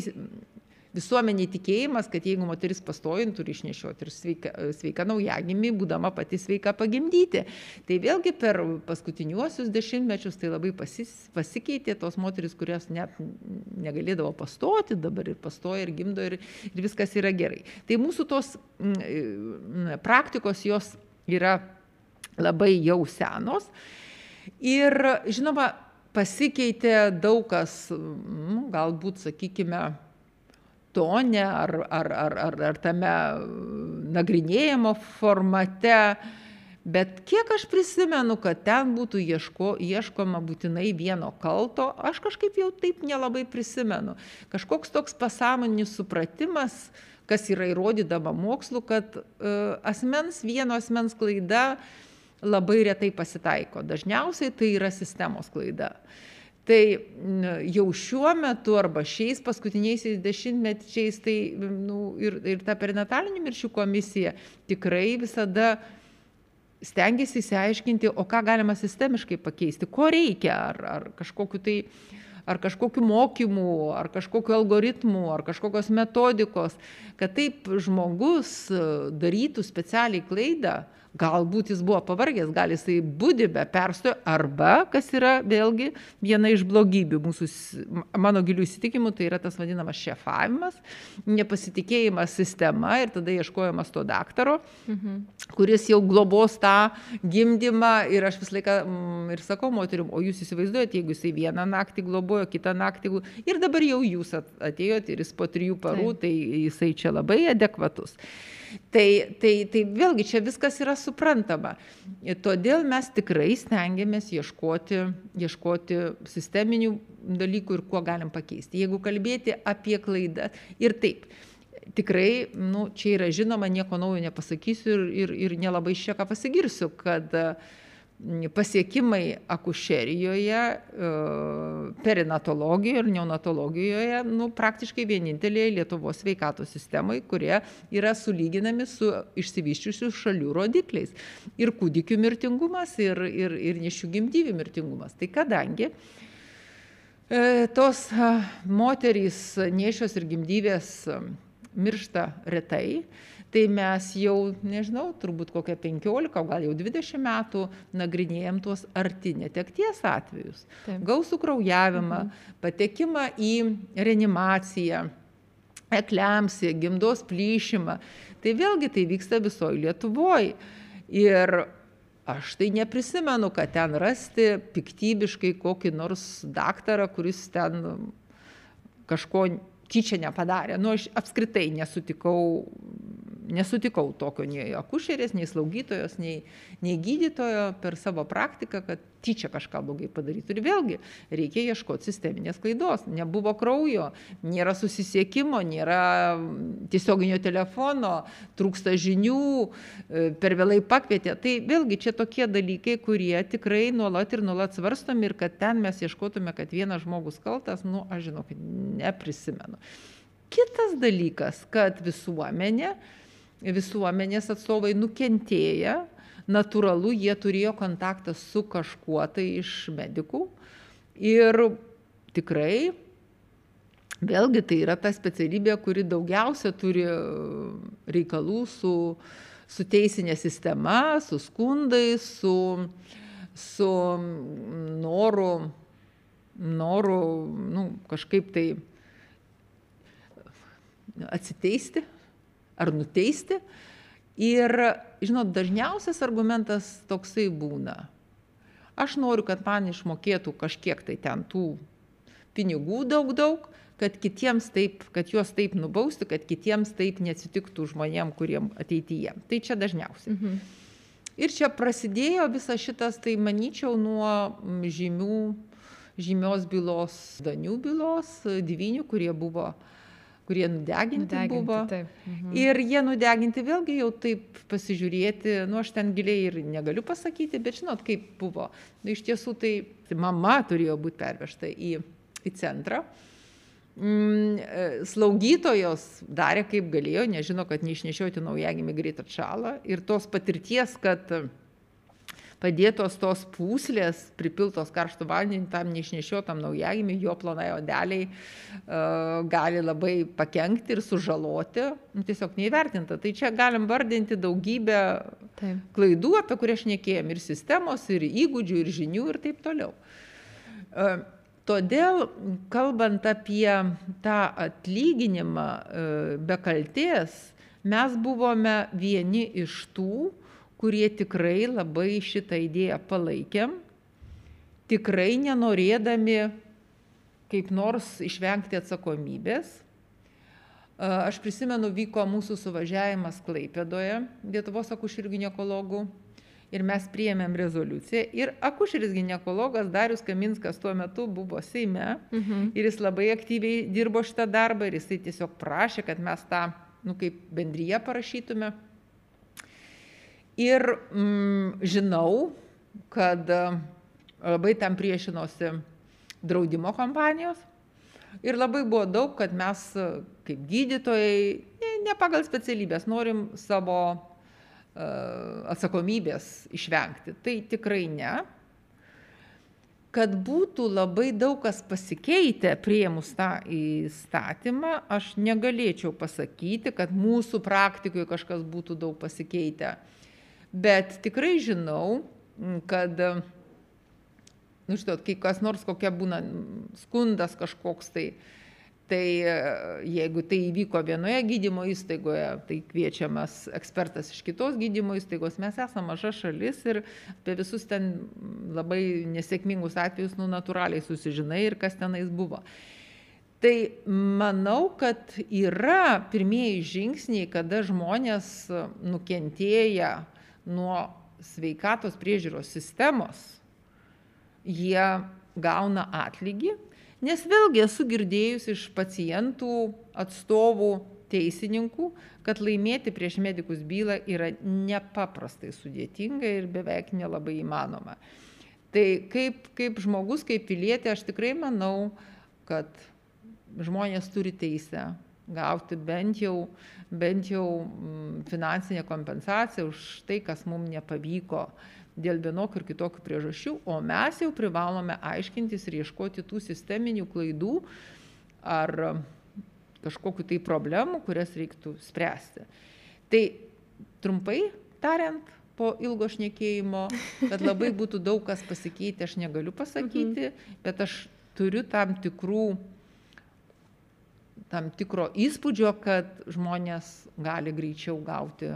visuomeniai tikėjimas, kad jeigu moteris pastojant turi išnešioti ir sveika, sveika naujagimį, būdama pati sveika pagimdyti. Tai vėlgi per paskutiniuosius dešimtmečius tai labai pasis, pasikeitė tos moteris, kurios net negalėdavo pastoti, dabar ir pastoja, ir gimdo, ir, ir viskas yra gerai. Tai mūsų tos praktikos jos yra labai jau senos. Ir žinoma, pasikeitė daug kas, nu, galbūt, sakykime, tone ar, ar, ar, ar, ar tame nagrinėjimo formate. Bet kiek aš prisimenu, kad ten būtų ieško, ieškoma būtinai vieno kalto, aš kažkaip jau taip nelabai prisimenu. Kažkoks toks pasąmoninis supratimas, kas yra įrodydama mokslu, kad uh, asmens, vieno asmens klaida labai retai pasitaiko. Dažniausiai tai yra sistemos klaida. Uh, tai jau šiuo metu arba šiais paskutiniaisiais dešimtmečiais tai nu, ir, ir ta perinatalinių mirčių komisija tikrai visada stengiasi įsiaiškinti, o ką galima sistemiškai pakeisti, ko reikia, ar, ar kažkokiu tai ar kažkokių mokymų, ar kažkokių algoritmų, ar kažkokios metodikos, kad taip žmogus darytų specialiai klaidą, galbūt jis buvo pavargęs, gal jisai būdi be perstojo, arba, kas yra vėlgi viena iš blogybių mūsų, mano gilių įsitikimų, tai yra tas vadinamas šefavimas, nepasitikėjimas sistema ir tada ieškojimas to daktaro, mhm. kuris jau globos tą gimdymą ir aš visą laiką mm, ir sakau moterim, o jūs įsivaizduojate, jeigu jisai vieną naktį globojo, kitą naktį ir dabar jau jūs atėjote ir jis po trijų parų, Taip. tai jisai čia labai adekvatus. Tai, tai, tai vėlgi čia viskas yra suprantama. Ir todėl mes tikrai stengiamės ieškoti, ieškoti sisteminių dalykų ir kuo galim pakeisti. Jeigu kalbėti apie klaidą ir taip, tikrai, nu, čia yra žinoma, nieko naujo nepasakysiu ir, ir, ir nelabai iš čia ką pasigirsiu, kad uh, pasiekimai akušerijoje, e, perinatologijoje ir neonatologijoje, nu, praktiškai vienintelėje Lietuvos sveikatos sistemai, kurie yra sulyginami su išsivyščiusių šalių rodikliais. Ir kūdikių mirtingumas, ir, ir, ir nešių gimdyvių mirtingumas. Tai kadangi e, tos moterys nešios ir gimdyvės miršta retai, tai mes jau nežinau turbūt kokia penkiolika o gal jau dvidešim metų nagrinėjam tuos arti netekties atvejus. Gausų kraujavimą mhm. patekimą į reanimaciją eklemsiją gimdos plyšimą. Tai vėlgi tai vyksta visoj lietuvoj. Ir aš tai neprisimenu kad ten rasti piktybiškai kokį nors daktarą kuris ten kažko tyčia nepadarė. Nu aš apskritai nesutikau nesutikau tokio nei akušerės nei slaugytojos nei nei gydytojo per savo praktiką kad tyčia kažką blogai padarytų. Ir vėlgi reikia ieškot sisteminės klaidos. Nebuvo kraujo nėra susisiekimo nėra tiesioginio telefono trūksta žinių e, per vėlai pakvietė. Tai vėlgi čia tokie dalykai kurie tikrai nuolat ir nuolat svarstomi ir kad ten mes ieškotume kad vienas žmogus kaltas nu aš žinokit neprisimenu. Kitas dalykas kad visuomenė visuomenės atstovai nukentėję, natūralu, jie turėjo kontaktą su kažkuo tai iš medikų. Ir tikrai, vėlgi tai yra ta specialybė, kuri daugiausia turi reikalų su, su teisinė sistema, su skundais, su, su noru, noru nu, kažkaip tai atsiteisti ar nuteisti. Ir, žinot, dažniausias argumentas toksai būna. Aš noriu, kad man išmokėtų kažkiek tai ten tų pinigų daug daug, kad kitiems taip, kad juos taip nubausti, kad kitiems taip neatsitiktų žmonėm, kuriem ateityje. Tai čia dažniausiai. Mhm. Ir čia prasidėjo visas šitas, tai manyčiau, nuo žymių, žymios bylos, Danių bylos, dvinių, kurie buvo uh, kurie nudeginti, nudeginti buvo. Mhm. Ir jie nudeginti vėlgi jau taip pasižiūrėti, nu aš ten giliai ir negaliu pasakyti, bet žinot, kaip buvo. Nu, iš tiesų tai mama turėjo būti pervežta į, į centrą. Mm, e, slaugytojos darė kaip galėjo, nežino, kad neišnešioti naujagimį greit atšalą ir tos patirties, kad padėtos tos pūslės, pripiltos karštų vandenį tam neišnešiotam naujagimiui, jo plonai odeliai uh, gali labai pakengti ir sužaloti, nu, tiesiog neįvertinta. Tai čia galim vardinti daugybę taip. klaidų, apie kurias šnekėjom, ir sistemos, ir įgūdžių, ir žinių, ir taip toliau. Uh, Todėl, kalbant apie tą atlyginimą be kalties, mes buvome vieni iš tų, kurie tikrai labai šitą idėją palaikėm, tikrai nenorėdami kaip nors išvengti atsakomybės. Aš prisimenu, vyko mūsų suvažiavimas Klaipėdoje, Lietuvos akušerių gynekologų, ir mes priėmėm rezoliuciją. Ir akušeris gynekologas Darius Kaminskas tuo metu buvo Seime mhm. ir jis labai aktyviai dirbo šitą darbą ir jisai tiesiog prašė, kad mes tą, nu, kaip bendryje parašytume. Ir mm, žinau, kad e, labai tam priešinosi draudimo kompanijos. Ir labai buvo daug, kad mes e, kaip gydytojai, ne, ne pagal specialybės, norim savo uh, atsakomybės išvengti. Tai tikrai ne. kad būtų labai daug kas pasikeitę prieimus tą įstatymą, aš negalėčiau pasakyti, kad mūsų praktikoje kažkas būtų daug pasikeitę. Bet tikrai žinau, kad, nu žinot, kai kas nors kokia būna skundas kažkoks tai, tai e, jeigu tai įvyko vienoje gydymo įstaigoje tai kviečiamas ekspertas iš kitos gydymo įstaigos. Mes esam maža šalis ir apie visus ten labai nesėkmingus atvejus nu natūraliai susižinai ir kas tenais buvo. Tai manau kad yra pirmieji žingsniai kada žmonės nukentėję nuo sveikatos priežiūros sistemos jie gauna atlygį nes vėlgi esu girdėjus iš pacientų atstovų teisininkų kad laimėti prieš medikus bylą yra nepaprastai sudėtinga ir beveik nelabai įmanoma. Tai kaip kaip žmogus kaip pilietė aš tikrai manau kad žmonės turi teisę gauti bent jau bent jau mm, finansinę kompensaciją už tai kas mum nepavyko dėl vienokių ir kitokių priežasčių, o mes jau privalome aiškintis ir ieškoti tų sisteminių klaidų ar kažkokiu tai problemų, kurias reiktų spręsti. Tai trumpai tariant, po ilgo šnekėjimo, kad labai *laughs* būtų daug kas pasikeitę, aš negaliu pasakyti, mhm. bet aš turiu tam tikrų tam tikro įspūdžio, kad žmonės gali greičiau gauti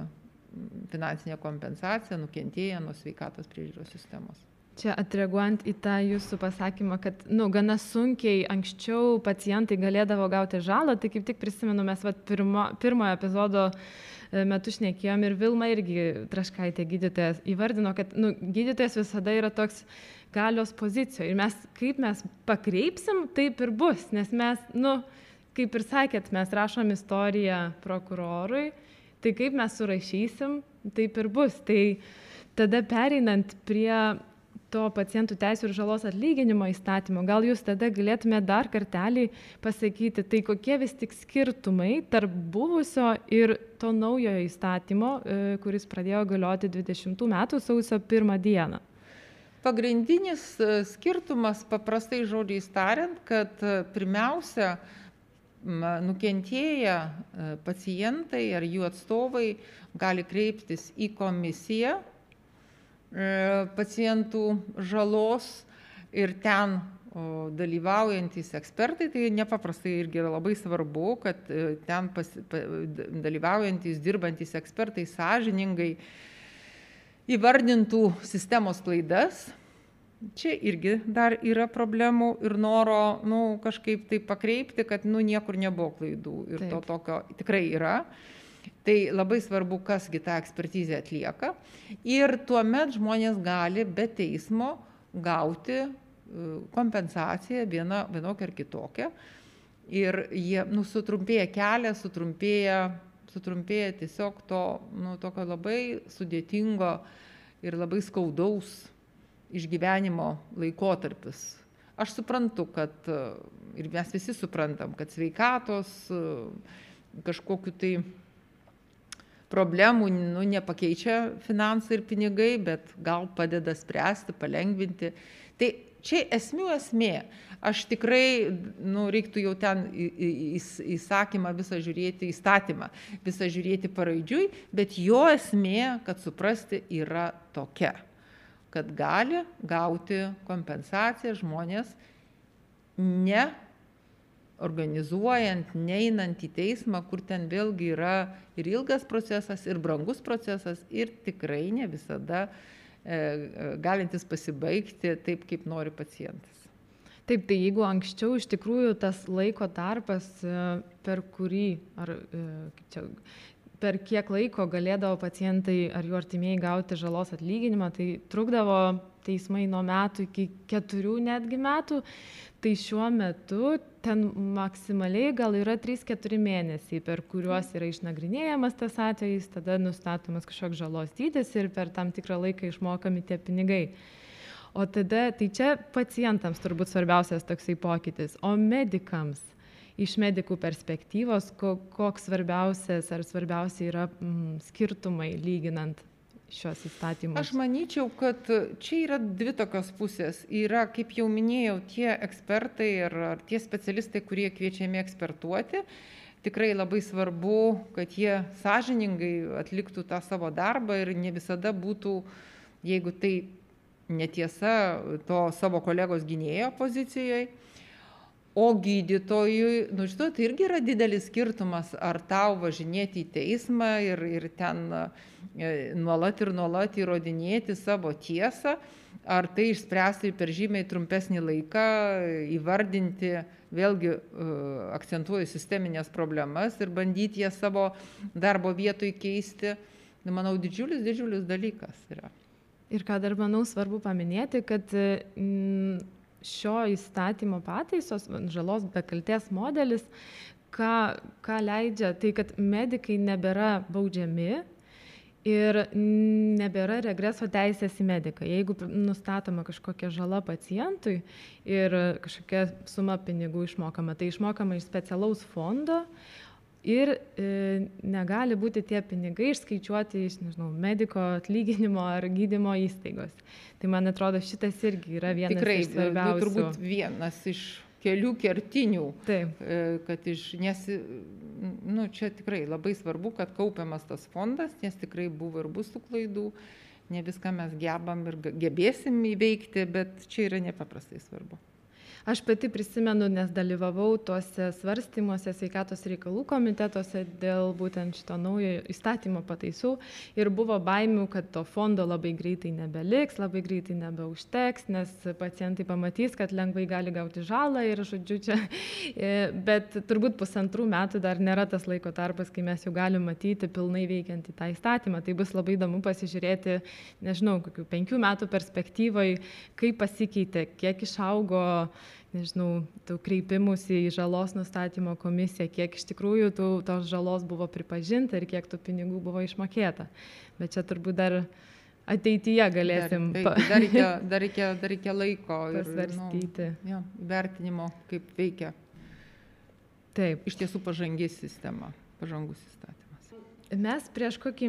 finansinę kompensaciją nukentėję nuo sveikatos priežiūros sistemos. Čia atreaguojant į tą jūsų pasakymą, kad nu, gana sunkiai anksčiau pacientai galėdavo gauti žalą, tai kaip tik prisimenu, mes vat, pirmo, pirmojo epizodo e, metu šnekėjom ir Vilma irgi Traškaitė gydytojas įvardino, kad nu, gydytojas visada yra toks galios pozicijoje ir mes kaip mes pakreipsim, taip ir bus, nes mes, nu, kaip ir sakėt, mes rašom istoriją prokurorui tai kaip mes surašysim, taip ir bus. Tai tada pereinant prie to pacientų teisų ir žalos atlyginimo įstatymo, gal jūs tada galėtumėte dar kartelį pasakyti, tai kokie vis tik skirtumai tarp buvusio ir to naujojo įstatymo, e, kuris pradėjo galioti 20 metų sausio 1 dieną. Pagrindinis e, skirtumas, paprastai žodžiais tariant, kad e, pirmiausia, nukentėję pacientai ar jų atstovai gali kreiptis į komisiją pacientų žalos ir ten dalyvaujantys ekspertai, tai nepaprastai irgi yra labai svarbu, kad ten pas, dalyvaujantys, dirbantys ekspertai sąžiningai įvardintų sistemos klaidas čia irgi dar yra problemų ir noro nu kažkaip tai pakreipti kad nu niekur nebuvo klaidų ir to tokio tikrai yra. Tai labai svarbu kas gi tą ekspertizę atlieka. Ir tuomet žmonės gali be teismo gauti e, kompensaciją viena vienokią ar kitokią. Ir jie nu sutrumpėja kelias sutrumpėja sutrumpėja tiesiog to nu labai sudėtingo ir labai skaudaus išgyvenimo laikotarpis. Aš suprantu, kad ir mes visi suprantam, kad sveikatos kažkokiu tai problemų nu, nepakeičia finansai ir pinigai, bet gal padeda spręsti, palengvinti. Tai čia esmių esmė. Aš tikrai, nu, reiktų jau ten įsakymą visą žiūrėti, įstatymą visą žiūrėti paraidžiui, bet jo esmė, kad suprasti, yra tokia kad gali gauti kompensaciją žmonės ne organizuojant, neinant į teismą, kur ten vėlgi yra ir ilgas procesas, ir brangus procesas, ir tikrai ne visada e, e galintis pasibaigti taip, kaip nori pacientas. Taip, tai jeigu anksčiau iš tikrųjų tas laiko tarpas, e, per kurį, ar e, čia, per kiek laiko galėdavo pacientai ar jų artimieji gauti žalos atlyginimą, tai trukdavo teismai nuo metų iki keturių netgi metų, tai šiuo metu ten maksimaliai gal yra 3-4 mėnesiai, per kuriuos yra išnagrinėjamas tas atvejis, tada nustatomas kažkoks žalos dydis ir per tam tikrą laiką išmokami tie pinigai. O tada, tai čia pacientams turbūt svarbiausias toksai pokytis, o medikams iš medikų perspektyvos, ko, koks svarbiausias ar svarbiausia yra mm, skirtumai lyginant šios įstatymus? Aš manyčiau, kad čia yra dvi tokios pusės. Yra, kaip jau minėjau, tie ekspertai ar tie specialistai, kurie kviečiami ekspertuoti. Tikrai labai svarbu, kad jie sąžiningai atliktų tą savo darbą ir ne visada būtų, jeigu tai netiesa, to savo kolegos gynėjo pozicijoje o gydytojui nu žinot irgi yra didelis skirtumas ar tau važinėti į teismą ir ir ten e, nuolat ir nuolat įrodinėti savo tiesą ar tai išspręsti per žymiai trumpesnį laiką įvardinti vėlgi e, akcentuoju sistemines problemas ir bandyti jas savo darbo vietoj keisti. Nu manau didžiulis didžiulis dalykas yra. Ir ką dar manau svarbu paminėti kad šio įstatymo pataisos, žalos be kalties modelis, ką, ką leidžia, tai kad medikai nebėra baudžiami ir nebėra regreso teisės į mediką. Jeigu nustatoma kažkokia žala pacientui ir kažkokia suma pinigų išmokama, tai išmokama iš specialaus fondo, ir e, negali būti tie pinigai išskaičiuoti iš, nežinau, mediko atlyginimo ar gydymo įstaigos. Tai man atrodo, šitas irgi yra vienas Tikrai, iš svarbiausių. Turbūt vienas iš kelių kertinių. Taip. E, kad iš, nes, nu, čia tikrai labai svarbu, kad kaupiamas tas fondas, nes tikrai buvo ir bus tų klaidų. Ne viską mes gebam ir gebėsim įveikti, bet čia yra nepaprastai svarbu. Aš pati prisimenu, nes dalyvavau tuose svarstymuose sveikatos reikalų komitetuose dėl būtent šito naujo įstatymo pataisų ir buvo baimių, kad to fondo labai greitai nebeliks, labai greitai nebeužteks, nes pacientai pamatys, kad lengvai gali gauti žalą ir, žodžiu, čia. E, bet turbūt pusantrų metų dar nėra tas laiko tarpas, kai mes jau galim matyti pilnai veikiantį tą įstatymą. Tai bus labai įdomu pasižiūrėti, nežinau, kokių penkių metų perspektyvoje, kaip pasikeitė, kiek išaugo nežinau, tų kreipimusi į žalos nustatymo komisiją, kiek iš tikrųjų tų, tos žalos buvo pripažinta ir kiek tų pinigų buvo išmokėta. Bet čia turbūt dar ateityje galėsim. Dar, taip, dar, reikia, *laughs* dar, reikia, dar reikia laiko pasvarstyti. Ir, nu, ja, vertinimo, kaip veikia. Taip. Iš tiesų pažangi sistema, pažangus įstatymas. Mes prieš kokį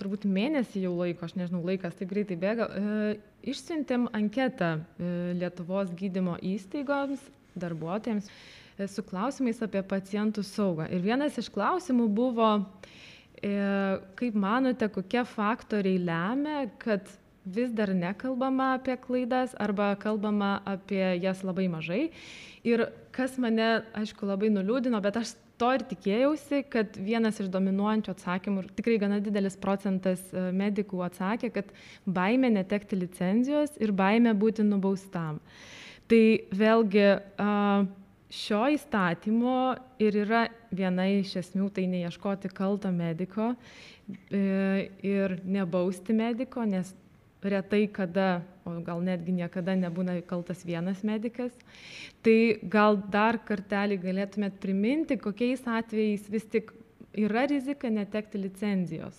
turbūt mėnesį jau laiko, aš nežinau, laikas taip greitai bėga, e, išsiuntėm anketą e, Lietuvos gydymo įstaigoms, darbuotojams e, su klausimais apie pacientų saugą. Ir vienas iš klausimų buvo, kaip manote, kokie faktoriai lemia, kad vis dar nekalbama apie klaidas arba kalbama apie jas labai mažai. Ir kas mane, aišku, labai nuliūdino, bet aš to ir tikėjausi, kad vienas iš dominuojančių atsakymų, ir tikrai gana didelis procentas e, medikų atsakė, kad baime netekti licenzijos ir baime būti nubaustam. Tai vėlgi šio įstatymo ir yra viena iš esmių, tai neieškoti kalto mediko e, ir nebausti mediko, nes retai kada, o gal netgi niekada nebūna kaltas vienas medikas. Tai gal dar kartelį galėtumėt priminti, kokiais atvejais vis tik yra rizika netekti licenzijos.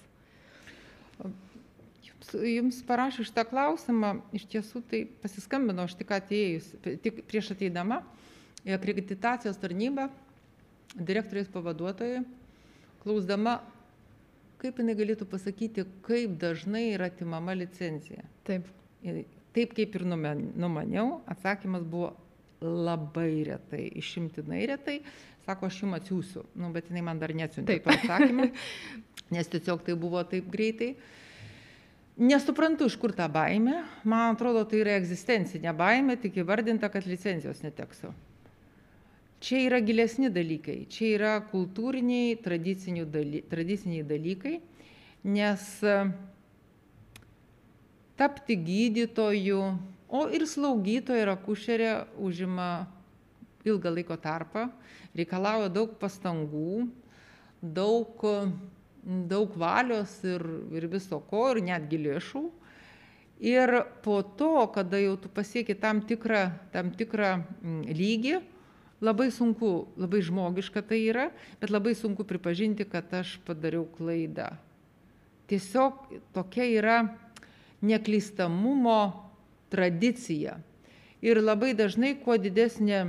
Jums, jums parašiau šitą klausimą, iš tiesų tai pasiskambino aš tik atėjus, tik prieš ateidama į akreditacijos tarnybą direktoriais pavaduotojai, klausdama, kaip jinai galėtų pasakyti, kaip dažnai yra atimama licencija. Taip. Taip kaip ir numaniau, atsakymas buvo labai retai, išimtinai retai. Sako, aš jums atsiųsiu, nu, bet jinai man dar neatsiuntė to atsakymą, *laughs* nes tiesiog tai buvo taip greitai. Nesuprantu, iš kur ta baime. Man atrodo, tai yra egzistencinė baime, tik įvardinta, kad licencijos neteksiu čia yra gilesni dalykai. Čia yra kultūriniai daly tradiciniai dalykai nes e, tapti gydytoju o ir slaugytoja ir akušerė užima ilgą laiko tarpą reikalauja daug pastangų daug daug valios ir ir viso ko ir netgi lėšų. Ir po to kada jau tu pasieki tam tikrą tam tikrą lygį labai sunku labai žmogiška tai yra bet labai sunku pripažinti kad aš padariau klaidą. Tiesiog tokia yra neklystamumo tradicija. Ir labai dažnai kuo didesnė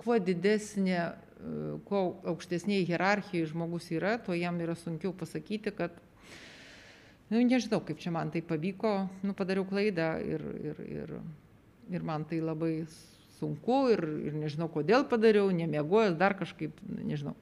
kuo didesnė kuo aukštesnėj hierarchijoj žmogus yra tuo jam yra sunkiau pasakyti kad nu, nežinau, kaip čia man tai pavyko, nu, padariau klaidą ir, ir, ir, ir man tai labai sunku ir, ir nežinau, kodėl padariau, nemiegojęs, dar kažkaip, nežinau.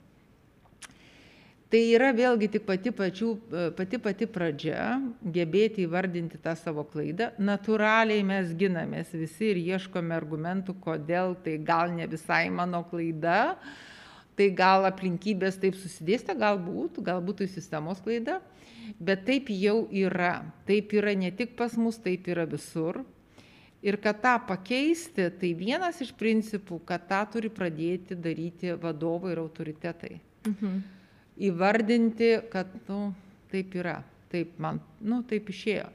Tai yra vėlgi tik pati, pačių, pati pati pradžia, gebėti įvardinti tą savo klaidą. Naturaliai mes ginamės visi ir ieškome argumentų, kodėl tai gal ne visai mano klaida, tai gal aplinkybės taip susidėstė, galbūt, galbūt tai sistemos klaida, bet taip jau yra. Taip yra ne tik pas mus, taip yra visur. Ir kad tą pakeisti, tai vienas iš principų, kad tą turi pradėti daryti vadovai ir autoritetai. Mhm įvardinti, kad, nu, taip yra, taip man, nu, taip išėjo.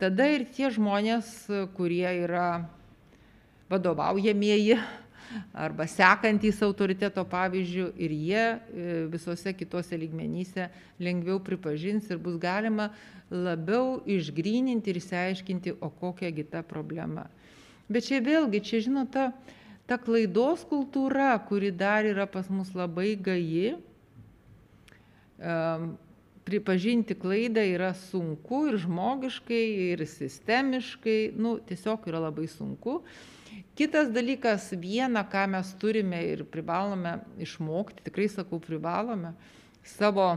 Tada ir tie žmonės, kurie yra vadovaujamieji arba sekantys autoriteto pavyzdžių ir jie e, visose kitose lygmenyse lengviau pripažins ir bus galima labiau išgryninti ir išsiaiškinti, o kokia kita problema. Bet čia vėlgi, čia žinot, ta, ta klaidos kultūra, kuri dar yra pas mus labai gaji, pripažinti klaidą yra sunku ir žmogiškai, ir sistemiškai, nu, tiesiog yra labai sunku. Kitas dalykas, viena, ką mes turime ir privalome išmokti, tikrai sakau, privalome savo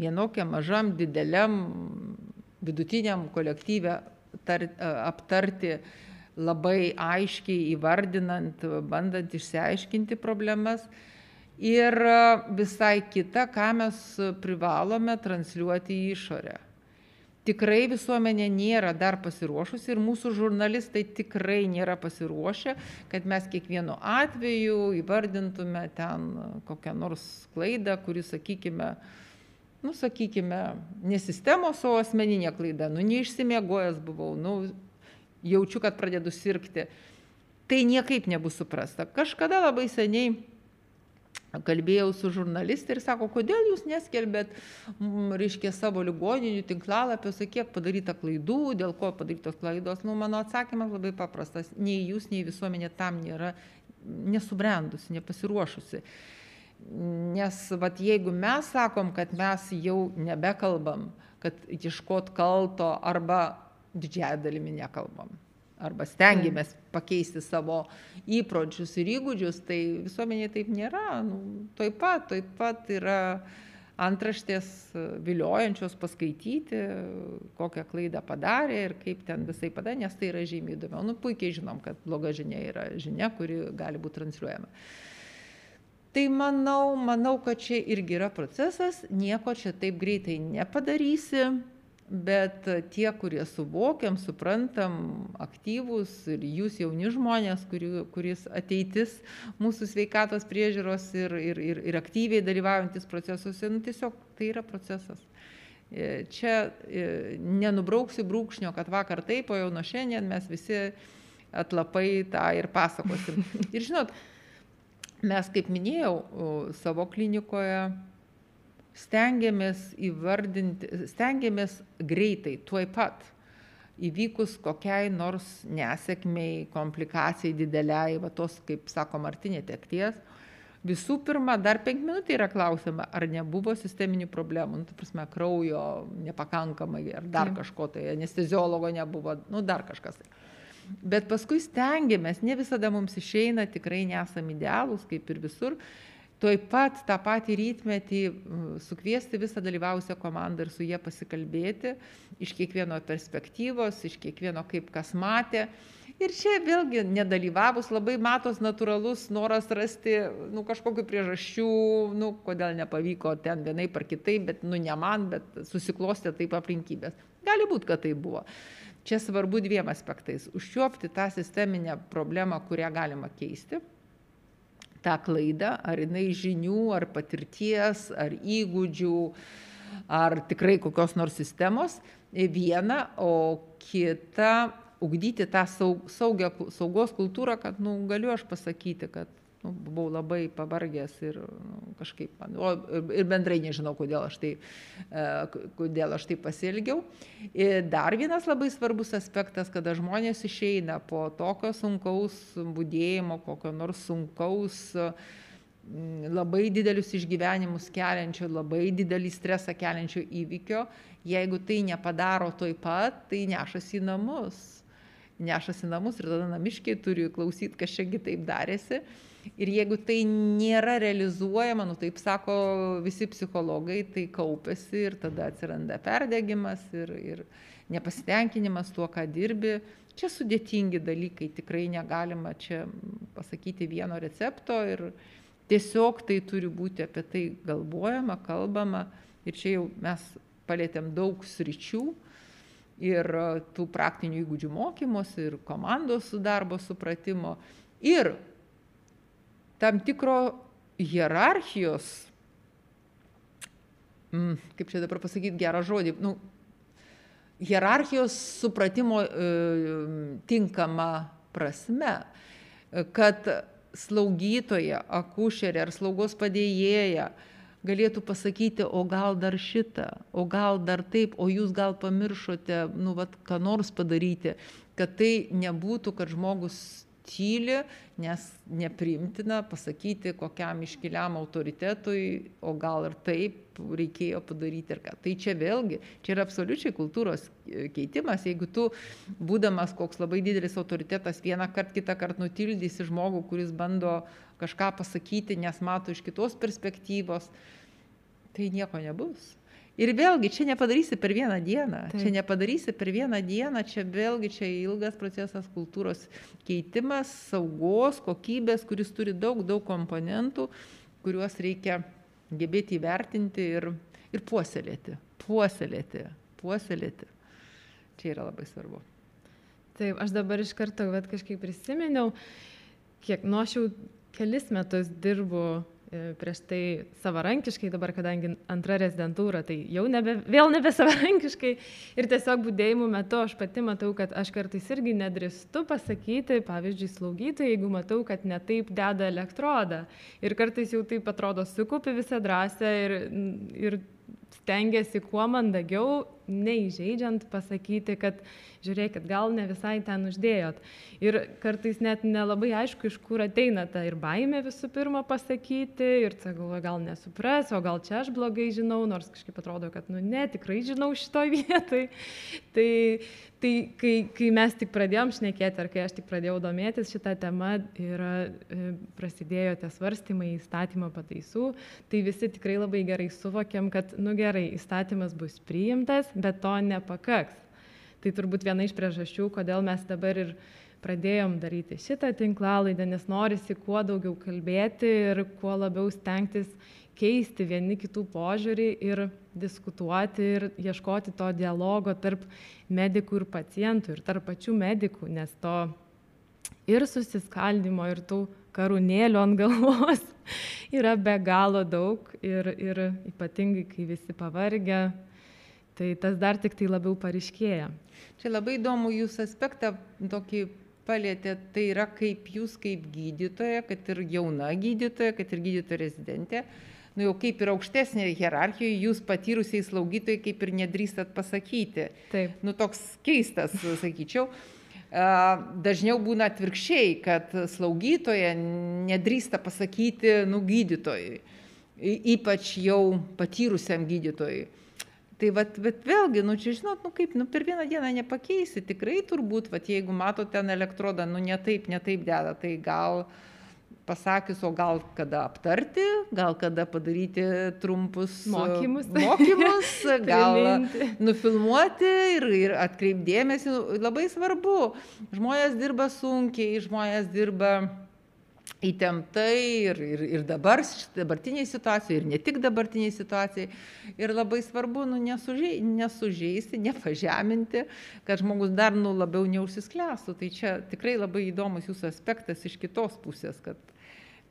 vienokiam mažam, dideliam, vidutiniam kolektyvę tar, aptarti labai aiškiai įvardinant, bandant išsiaiškinti problemas ir visai kita, ką mes privalome transliuoti į išorę. Tikrai visuomenė nėra dar pasiruošusi ir mūsų žurnalistai tikrai nėra pasiruošę, kad mes kiekvienu atveju įvardintume ten kokią nors klaidą, kuri, sakykime, nu, sakykime, ne sistemos, o asmeninė klaida, nu, neišsimiegojęs buvau, nu, jaučiu, kad pradedu sirgti. Tai niekaip nebus suprasta. Kažkada labai seniai kalbėjau su žurnaliste ir sako, kodėl jūs neskelbėt, reiškia, savo ligoninių tinklalapiuose, kiek padaryta klaidų, dėl ko padarytos klaidos. Nu, mano atsakymas labai paprastas. Nei jūs, nei visuomenė tam nėra nesubrendusi, nepasiruošusi. Nes vat, jeigu mes sakom, kad mes jau nebekalbam, kad ieškot kalto arba didžiąją dalimi nekalbam, arba stengiamės pakeisti savo įpročius ir įgūdžius, tai visuomenėje taip nėra. Nu, taip pat, taip pat yra antraštės viliojančios paskaityti, kokią klaidą padarė ir kaip ten visai padarė, nes tai yra žymiai įdomiau. Nu, puikiai žinom, kad bloga žinia yra žinia, kuri gali būti transliuojama. Tai manau, manau, kad čia irgi yra procesas, nieko čia taip greitai nepadarysi bet tie kurie suvokiam suprantam aktyvūs ir jūs jauni žmonės kurių kuris ateitis mūsų sveikatos priežiūros ir ir ir ir aktyviai dalyvaujantys procesuose nu tiesiog tai yra procesas. E, čia e, nenubrauksiu brūkšnio kad vakar taip o jau nuo šiandien mes visi atlapai tą ir pasakosim. *laughs* Ir žinot mes kaip minėjau savo klinikoje stengiamės įvardinti, stengiamės greitai, tuoj pat, įvykus kokiai nors nesėkmiai, komplikacijai dideliai, va tos, kaip sako Martinė, tekties, visų pirma, dar penk minutį yra klausima, ar nebuvo sisteminių problemų, nu, tu prasme, kraujo nepakankamai, ar dar kažko tai, anesteziologo nebuvo, nu, dar kažkas. Tai. Bet paskui stengiamės, ne visada mums išeina, tikrai nesam idealūs, kaip ir visur, tuoj pat tą patį rytmetį sukviesti visą dalyvavusią komandą ir su jie pasikalbėti iš kiekvieno perspektyvos, iš kiekvieno kaip kas matė. Ir čia vėlgi nedalyvavus labai matos natūralus noras rasti nu, kažkokiu priežasčių, nu, kodėl nepavyko ten vienai par kitai, bet nu, ne man, bet susiklostė taip aplinkybės. Gali būti, kad tai buvo. Čia svarbu dviem aspektais. Užčiuopti tą sisteminę problemą, kurią galima keisti tą klaidą, ar jinai žinių, ar patirties, ar įgūdžių, ar tikrai kokios nors sistemos, viena, o kita ugdyti tą saug, saugią, saugos kultūrą, kad nu, galiu aš pasakyti, kad nu, buvau labai pavargęs ir nu, kažkaip man, o, ir bendrai nežinau, kodėl aš tai, e, kodėl aš tai pasielgiau. Ir dar vienas labai svarbus aspektas, kada žmonės išeina po tokio sunkaus būdėjimo, kokio nors sunkaus mm, labai didelius išgyvenimus keliančio, labai didelį stresą keliančio įvykio, jeigu tai nepadaro toj pat, tai nešasi į namus. Nešasi į namus ir tada namiškiai turi klausyti, kas čiagi taip darėsi. Ir jeigu tai nėra realizuojama, nu taip sako visi psichologai, tai kaupėsi ir tada atsiranda perdegimas ir, ir nepasitenkinimas tuo, ką dirbi. Čia sudėtingi dalykai, tikrai negalima čia pasakyti vieno recepto ir tiesiog tai turi būti apie tai galvojama, kalbama. Ir čia jau mes palėtėm daug sričių ir tų praktinių įgūdžių mokymosi, ir komandos darbo supratimo, ir tam tikro hierarchijos, mm, kaip čia dabar pasakyti gerą žodį, nu, hierarchijos supratimo e, tinkama prasme, kad slaugytoja, akušerė ar slaugos padėjėja galėtų pasakyti, o gal dar šitą, o gal dar taip, o jūs gal pamiršote, nu, vat, ką nors padaryti, kad tai nebūtų, kad žmogus tyli, nes neprimtina pasakyti kokiam iškiliam autoritetui, o gal ir taip reikėjo padaryti ir ką. Tai čia vėlgi, čia yra absoliučiai kultūros keitimas, jeigu tu, būdamas koks labai didelis autoritetas, vieną kartą, kitą kartą nutildysi žmogų, kuris bando kažką pasakyti, nes mato iš kitos perspektyvos, tai nieko nebus. Ir vėlgi, čia nepadarysi per vieną dieną. Taip. Čia nepadarysi per vieną dieną, čia vėlgi čia ilgas procesas kultūros keitimas, saugos, kokybės, kuris turi daug, daug komponentų, kuriuos reikia gebėti įvertinti ir, ir puoselėti. Puoselėti, puoselėti. Čia yra labai svarbu. Taip, aš dabar iš karto, bet kažkaip prisiminiau, kiek nuo aš jau kelis metus dirbu prieš tai savarankiškai, dabar kadangi antra rezidentūra, tai jau nebe, vėl nebe savarankiškai. Ir tiesiog būdėjimų metu aš pati matau, kad aš kartais irgi nedrįstu pasakyti, pavyzdžiui, slaugytojai, jeigu matau, kad netaip deda elektrodą. Ir kartais jau taip atrodo sukupi visą drąsę ir, ir stengiasi kuo mandagiau, neįžeidžiant pasakyti, kad žiūrėkit, gal ne visai ten uždėjot. Ir kartais net nelabai aišku, iš kur ateina ta ir baimė visų pirma pasakyti, ir tai galvoju, gal nesupras, o gal čia aš blogai žinau, nors kažkaip atrodo, kad, nu ne, tikrai žinau šitoj *laughs* vietoj. Tai, tai kai, kai mes tik pradėjom šnekėti, ar kai aš tik pradėjau domėtis šitą temą ir e, prasidėjo tie svarstymai įstatymo pataisų, tai visi tikrai labai gerai suvokiam, kad, nu gerai, įstatymas bus priimtas, bet to nepakaks. Tai turbūt viena iš priežasčių, kodėl mes dabar ir pradėjom daryti šitą tinklalaidę, nes norisi kuo daugiau kalbėti ir kuo labiau stengtis keisti vieni kitų požiūrį ir diskutuoti ir ieškoti to dialogo tarp medikų ir pacientų ir tarp pačių medikų, nes to ir susiskaldimo, ir tų karūnėlių ant galvos *laughs* yra be galo daug ir, ir ypatingai, kai visi pavargę, tai tas dar tik tai labiau paryškėja. Čia labai įdomu jūs aspektą tokį palėtė, tai yra kaip jūs kaip gydytoja, kad ir jauna gydytoja, kad ir gydytoja rezidentė, nu jau kaip ir aukštesnė hierarchijoje, jūs patyrusiai slaugytojai kaip ir nedrįstat pasakyti. Taip. Nu toks keistas, sakyčiau. Dažniau būna atvirkščiai, kad slaugytoja nedrįsta pasakyti, nu gydytojui, ypač jau patyrusiam gydytojui. Tai vat bet vėlgi nu čia žinot nu kaip nu per vieną dieną nepakeisi. Tikrai turbūt vat jeigu matot ten elektrodą nu ne taip ne taip deda tai gal pasakius o gal kada aptarti gal kada padaryti trumpus mokymus *laughs* mokymus *laughs* gal nufilmuoti ir ir atkreipt dėmesį labai svarbu žmonės dirba sunkiai žmonės dirba įtemptai ir, ir, ir dabar, dabartiniai situacijai, ir ne tik dabartiniai situacijai. Ir labai svarbu nu, nesužei, nesužeisti, nepažeminti, kad žmogus dar nu, labiau neužsisklęstų. Tai čia tikrai labai įdomus jūsų aspektas iš kitos pusės, kad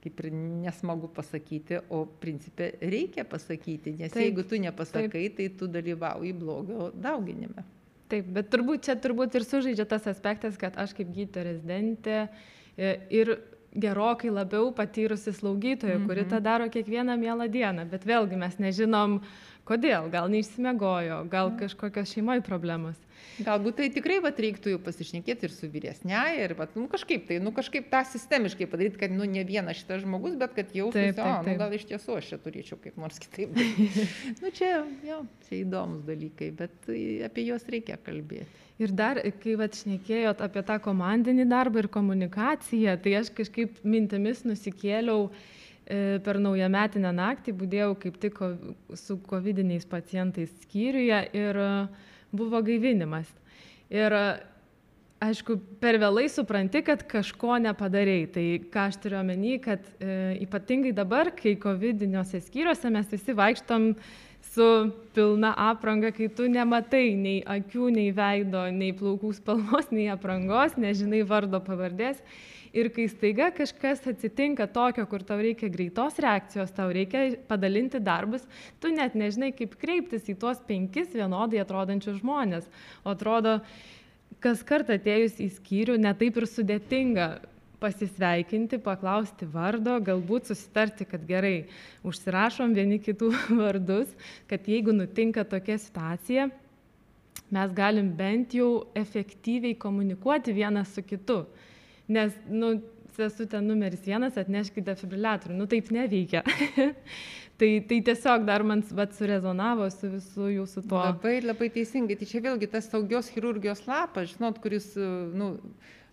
kaip ir nesmagu pasakyti, o principė reikia pasakyti, nes taip, jeigu tu nepasakai, taip. tai tu dalyvauji blogio dauginime. Taip, bet turbūt čia turbūt ir sužaidžia tas aspektas, kad aš kaip gydytoja rezidentė e, ir gerokai labiau patyrusi slaugytoja, mm -hmm. kuri tą mhm. daro kiekvieną mielą dieną, bet vėlgi mes nežinom, kodėl, gal neišsimiegojo, gal mm. kažkokios šeimoje problemos. Galbūt tai tikrai vat, reiktų jau pasišnekėti ir su vyresnėje, ir vat, nu, kažkaip tai, nu, kažkaip tą sistemiškai padaryti, kad nu, ne vienas šitas žmogus, bet kad jau, taip, taip, taip. Nu, gal iš tiesų aš čia turėčiau kaip nors kitaip. *laughs* nu, čia, jo, čia įdomus dalykai, bet apie juos reikia kalbėti. Ir dar, kai atšnekėjot apie tą komandinį darbą ir komunikaciją, tai aš kažkaip mintimis nusikėliau e, per naujametinę naktį, būdėjau kaip tik su COVID-19 pacientais skyriuje ir uh, buvo gaivinimas. Ir aišku, per vėlai supranti, kad kažko nepadarėjai. Tai ką aš turiu omeny, kad e, ypatingai dabar, kai COVID-19 skyriuose mes visi vaikštom su pilna apranga, kai tu nematai nei akių, nei veido, nei plaukų spalvos, nei aprangos, nežinai vardo pavardės ir kai staiga kažkas atsitinka tokio, kur tau reikia greitos reakcijos, tau reikia padalinti darbus, tu net nežinai, kaip kreiptis į tuos penkis vienodai atrodančius žmonės. O atrodo, kas kartą atėjus į skyrių, netaip ir sudėtinga pasisveikinti, paklausti vardo, galbūt susitarti, kad gerai, užsirašom vieni kitų *laughs* vardus, kad jeigu nutinka tokia situacija, mes galim bent jau efektyviai komunikuoti vienas su kitu. Nes, nu, sesutė numeris vienas, atneškite defibriliatorių. Nu, taip neveikia. *laughs* tai, tai tiesiog dar man vat, surezonavo su visų jūsų tuo. Labai, labai teisingai. Tai čia vėlgi tas saugios chirurgijos lapas, žinot, kuris, nu,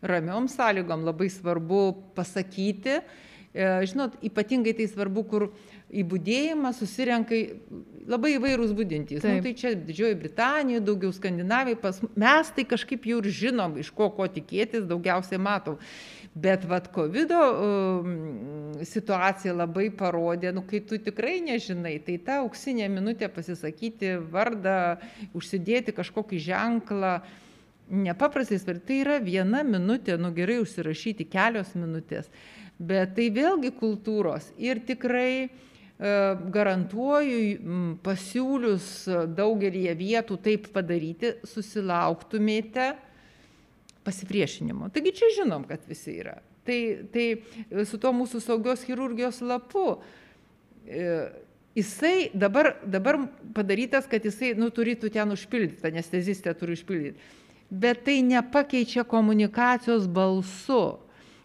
ramiom sąlygom labai svarbu pasakyti. E, žinot, ypatingai tai svarbu, kur į būdėjimą susirenka labai įvairūs būdintys. Nu, tai čia Didžioji Britanija, daugiau Skandinavijai, pas mes tai kažkaip jau ir žinom, iš ko ko tikėtis, daugiausiai matom. Bet vad COVID um, situacija labai parodė, nu, kai tu tikrai nežinai, tai ta auksinė minutė pasisakyti vardą, užsidėti kažkokį ženklą, nepaprastai svarbi. Tai yra viena minutė, nu gerai užsirašyti kelios minutės, bet tai vėlgi kultūros ir tikrai E, garantuoju, pasiūlius daugelį vietų taip padaryti, susilauktumėte pasipriešinimo. Taigi čia žinom, kad visi yra. Tai, tai su to mūsų saugios chirurgijos lapu, e, jisai dabar, dabar padarytas, kad jisai nu, turėtų ten užpildyti, anestezistė turi užpildyti. Bet tai nepakeičia komunikacijos balsu.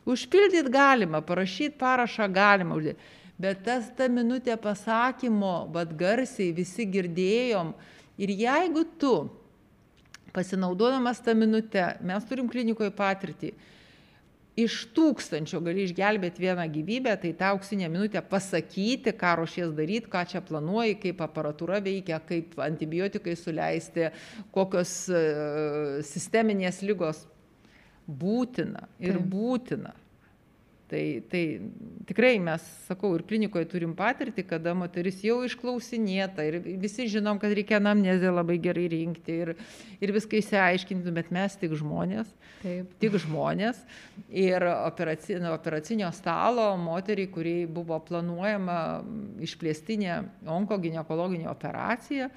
Užpildyti galima, parašyti parašą galima bet tas ta minutė pasakymo, vad garsiai visi girdėjom. Ir jeigu tu, pasinaudodamas tą minutę, mes turim klinikoje patirtį, iš tūkstančio gali išgelbėti vieną gyvybę, tai tą auksinę minutę pasakyti, ką ruošies daryti, ką čia planuoji, kaip aparatūra veikia, kaip antibiotikai suleisti, kokios uh, sisteminės lygos būtina ir tai. būtina. Tai, tai tikrai mes, sakau, ir klinikoje turim patirtį, kada moteris jau išklausinėta ir visi žinom, kad reikia anamnezę labai gerai rinkti ir, ir viską įsiaiškinti, bet mes tik žmonės. Taip. Tik žmonės. Ir operacinio, operacinio stalo moteriai, kuriai buvo planuojama išplėstinė onkoginekologinė operacija,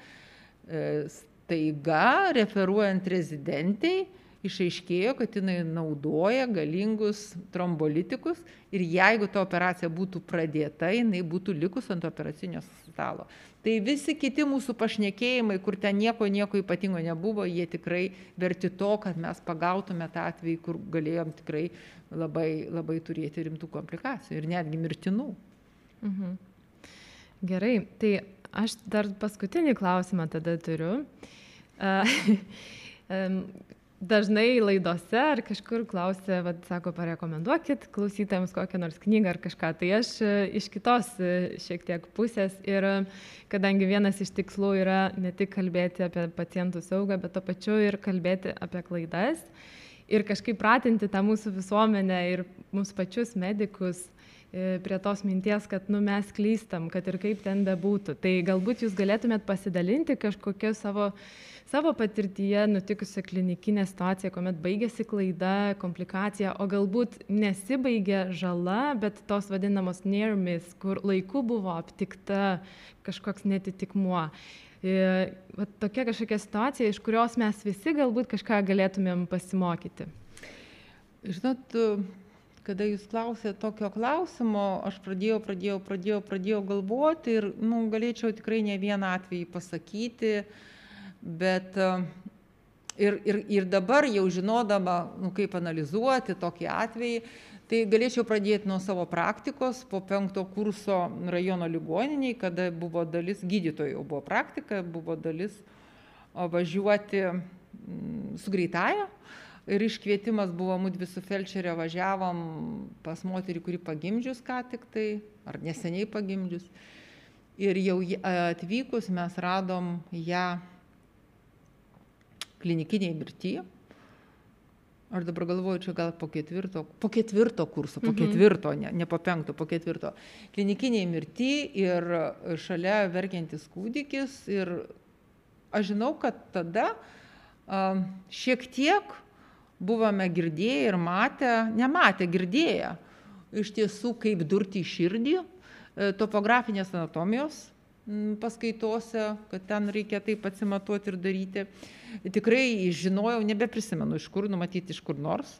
e, staiga referuojant rezidentai, išaiškėjo, kad jinai naudoja galingus trombolitikus ir jeigu ta operacija būtų pradėta, jinai būtų likus ant operacinio stalo. Tai visi kiti mūsų pašnekėjimai, kur ten nieko, nieko ypatingo nebuvo, jie tikrai verti to, kad mes pagautume tą atvejį, kur galėjom tikrai labai, labai turėti rimtų komplikacijų ir netgi mirtinų. Mhm. Gerai, tai aš dar paskutinį klausimą tada turiu. *laughs* dažnai laidose ar kažkur klausia, vad, sako, parekomenduokit klausytėms kokią nors knygą ar kažką. Tai aš e, iš kitos e, šiek tiek pusės ir e, kadangi vienas iš tikslų yra ne tik kalbėti apie pacientų saugą, bet to pačiu ir kalbėti apie klaidas ir kažkaip pratinti tą mūsų visuomenę ir mūsų pačius medikus prie tos minties, kad nu, mes klystam, kad ir kaip ten bebūtų. Tai galbūt jūs galėtumėt pasidalinti kažkokią savo savo patirtyje nutikusią klinikinę situaciją, kuomet baigėsi klaida, komplikacija, o galbūt nesibaigė žala, bet tos vadinamos near miss, kur laiku buvo aptikta kažkoks netitikmuo. E, va, tokia kažkokia situacija, iš kurios mes visi galbūt kažką galėtumėm pasimokyti. Žinot, kada jūs klausėte tokio klausimo, aš pradėjau, pradėjau, pradėjau, pradėjau galvoti ir nu, galėčiau tikrai ne vieną atvejį pasakyti, bet e, ir, ir, ir dabar jau žinodama, nu, kaip analizuoti tokį atvejį, tai galėčiau pradėti nuo savo praktikos po penkto kurso rajono ligoniniai, kada buvo dalis gydytojų, buvo praktika, buvo dalis važiuoti su greitaja. Ir iškvietimas buvo, mūdvi su felčerė važiavom pas moterį, kuri pagimdžius ką tik tai, ar neseniai pagimdžius. Ir jau atvykus mes radom ją klinikiniai mirtyje Aš dabar galvoju, čia gal po ketvirto, po ketvirto kurso, po mhm. ketvirto, ne, ne po penkto, po ketvirto. Klinikiniai mirti ir šalia verkiantis kūdikis. Ir aš žinau, kad tada a, šiek tiek buvome girdėję ir matę, nematę, girdėję iš tiesų, kaip durti į širdį, e, topografinės anatomijos paskaitose, kad ten reikia taip atsimatuoti ir daryti. Tikrai žinojau, nebeprisimenu iš kur, numatyti iš kur nors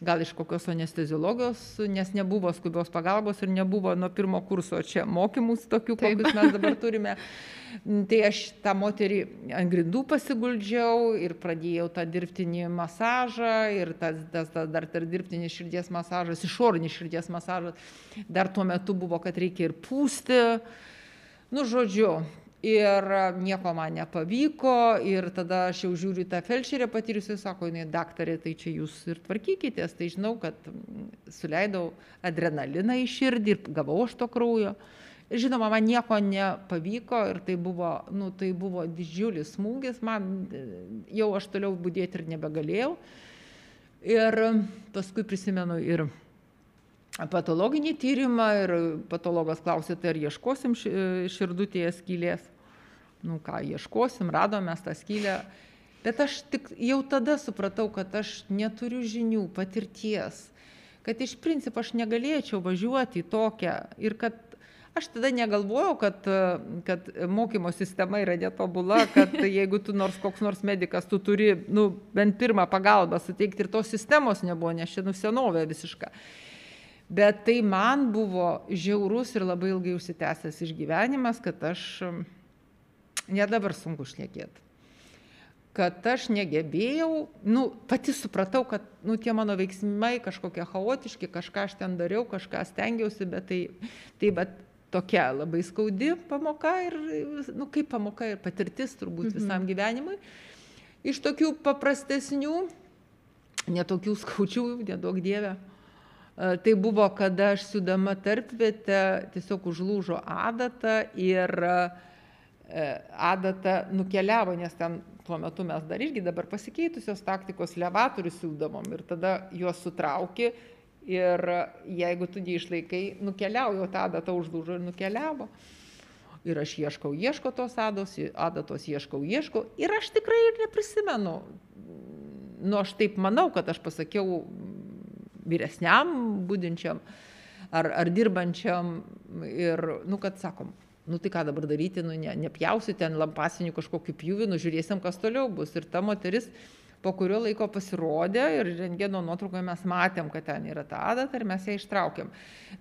gal iš kokios anesteziologijos, nes nebuvo skubios pagalbos ir nebuvo nuo pirmo kurso čia mokymus tokių, kokius mes dabar turime. Tai aš tą moterį ant grindų pasiguldžiau ir pradėjau tą dirbtinį masažą ir tas, tas, tas dar tas dirbtinis širdies masažas, išorinis širdies masažas. Dar tuo metu buvo, kad reikia ir pūsti. Nu, žodžiu, ir nieko man nepavyko ir tada aš jau žiūriu į tą felčerę patyrusią, sako, jinai daktarė, tai čia jūs ir tvarkykitės, tai žinau, kad suleidau adrenaliną į širdį ir gavau aš to kraujo. Žinoma, man nieko nepavyko ir tai buvo, nu, tai buvo didžiulis smūgis, man jau aš toliau būdėti ir nebegalėjau. Ir paskui prisimenu ir patologinį tyrimą ir patologas klausė, tai ar ieškosim širdutėje skylės nu ką ieškosim, radom mes tą skylę. Bet aš tik jau tada supratau, kad aš neturiu žinių, patirties, kad iš principo aš negalėčiau važiuoti į tokią ir kad aš tada negalvojau, kad, kad mokymo sistema yra netobula, kad *laughs* jeigu tu nors koks nors medicas, tu turi nu, bent pirmą pagalbą suteikti ir tos sistemos nebuvo, nes čia nu senovė visiška. Bet tai man buvo žiaurus ir labai ilgai užsitęsęs išgyvenimas, kad aš net dabar sunku šnekėti kad aš negebėjau, nu, pati supratau, kad, nu, tie mano veiksmai kažkokie chaotiški, kažką aš ten dariau, kažką stengiausi, bet tai, tai bet tokia labai skaudi pamoka ir, nu, kaip pamoka ir patirtis turbūt mhm. visam gyvenimui. Iš tokių paprastesnių, netokių skaučių, nedaug dievę. Tai buvo, kada aš siūdama tarpvietę tiesiog užlūžo adatą ir uh, adata nukeliavo, nes ten tuo metu mes dar irgi dabar pasikeitusios taktikos levatorius siūdavom ir tada juos sutraukė ir jeigu tu neišlaikai, nukeliaujo, ta adata užlūžo ir nukeliavo. Ir aš ieškau, ieško tos ados, adatos ieškau, ieškau. Ir aš tikrai ir neprisimenu. Nu, aš taip manau, kad aš pasakiau vyresniam būdinčiam ar, ar dirbančiam ir, nu, kad sakom, nu tai ką dabar daryti, nu ne, nepjausi ten lampasinių kažkokiu pjūviu, nu žiūrėsim, kas toliau bus. Ir ta moteris po kurio laiko pasirodė ir rengeno nuotraukoje mes matėm, kad ten yra ta adata ir mes ją ištraukėm.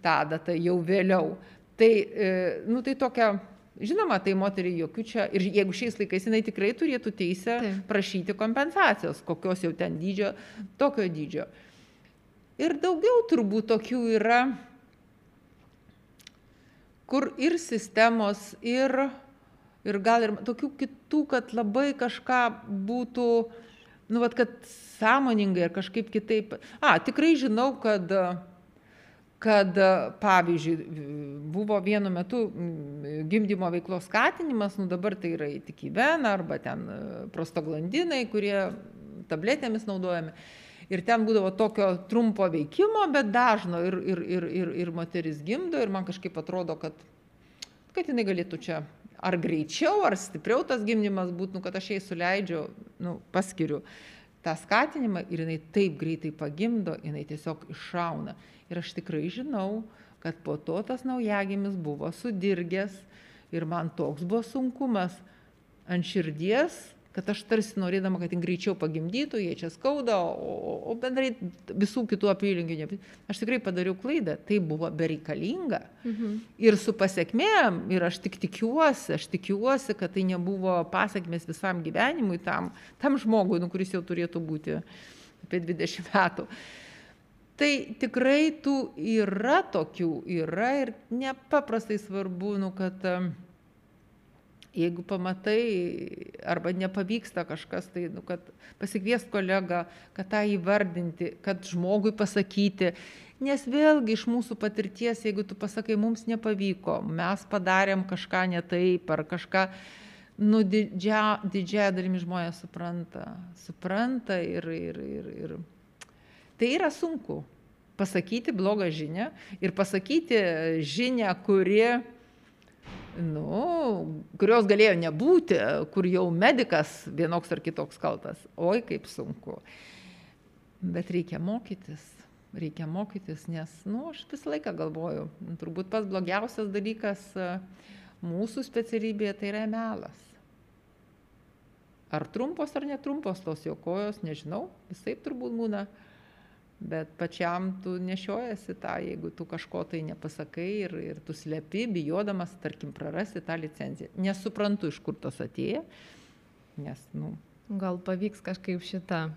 Ta adata jau vėliau. Tai, e, nu tai tokia, žinoma, tai moteriai jokių čia, ir jeigu šiais laikais jinai tikrai turėtų teisę Taip. prašyti kompensacijos, kokios jau ten dydžio, tokio dydžio. Ir daugiau turbūt tokių yra kur ir sistemos, ir, ir gal ir tokių kitų, kad labai kažką būtų, nu, vat, kad sąmoningai ar kažkaip kitaip. A, tikrai žinau, kad kad, pavyzdžiui, buvo vienu metu gimdymo veiklos skatinimas, nu dabar tai yra tik į veną arba ten prostaglandinai, kurie tabletėmis naudojami ir ten būdavo tokio trumpo veikimo, bet dažno ir, ir, ir, ir, ir moteris gimdo ir man kažkaip atrodo, kad, kad jinai galėtų čia ar greičiau, ar stipriau tas gimdymas būtų, nu, kad aš jai suleidžiu, nu, paskiriu tą skatinimą ir jinai taip greitai pagimdo, jinai tiesiog iššauna. Ir aš tikrai žinau, kad po to tas naujagimis buvo sudirgęs ir man toks buvo sunkumas ant širdies kad aš tarsi norėdama, kad jin greičiau pagimdytų, jie čia skauda, o, o bendrai visų kitų apylinkių. Ne. Aš tikrai padariau klaidą, tai buvo bereikalinga. Mhm. Ir su pasiekmėm, ir aš tik tikiuosi, aš tikiuosi, kad tai nebuvo pasiekmės visam gyvenimui tam, tam žmogui, nu, kuris jau turėtų būti apie 20 metų. Tai tikrai tų yra tokių, yra ir nepaprastai svarbu, nu, kad jeigu pamatai arba nepavyksta kažkas, tai nu, kad pasikvies kolegą, kad tą įvardinti, kad žmogui pasakyti. Nes vėlgi iš mūsų patirties, jeigu tu pasakai, mums nepavyko, mes padarėm kažką ne taip ar kažką, nu, didžia, didžiąją dalimi žmonės supranta. Supranta ir, ir, ir, ir. Tai yra sunku. Pasakyti blogą žinią ir pasakyti žinią, kuri nu, kurios galėjo nebūti, kur jau medikas vienoks ar kitoks kaltas. Oi, kaip sunku. Bet reikia mokytis, reikia mokytis, nes, nu, aš visą laiką galvoju, turbūt pats blogiausias dalykas e, mūsų specialybėje tai yra melas. Ar trumpos ar netrumpos tos jo kojos, nežinau, visai turbūt būna bet pačiam tu nešiojasi tą, jeigu tu kažko tai nepasakai ir, ir tu slepi, bijodamas, tarkim, prarasti tą licenciją. Nesuprantu, iš kur tos atėjo, nes, nu. Gal pavyks kažkaip šitą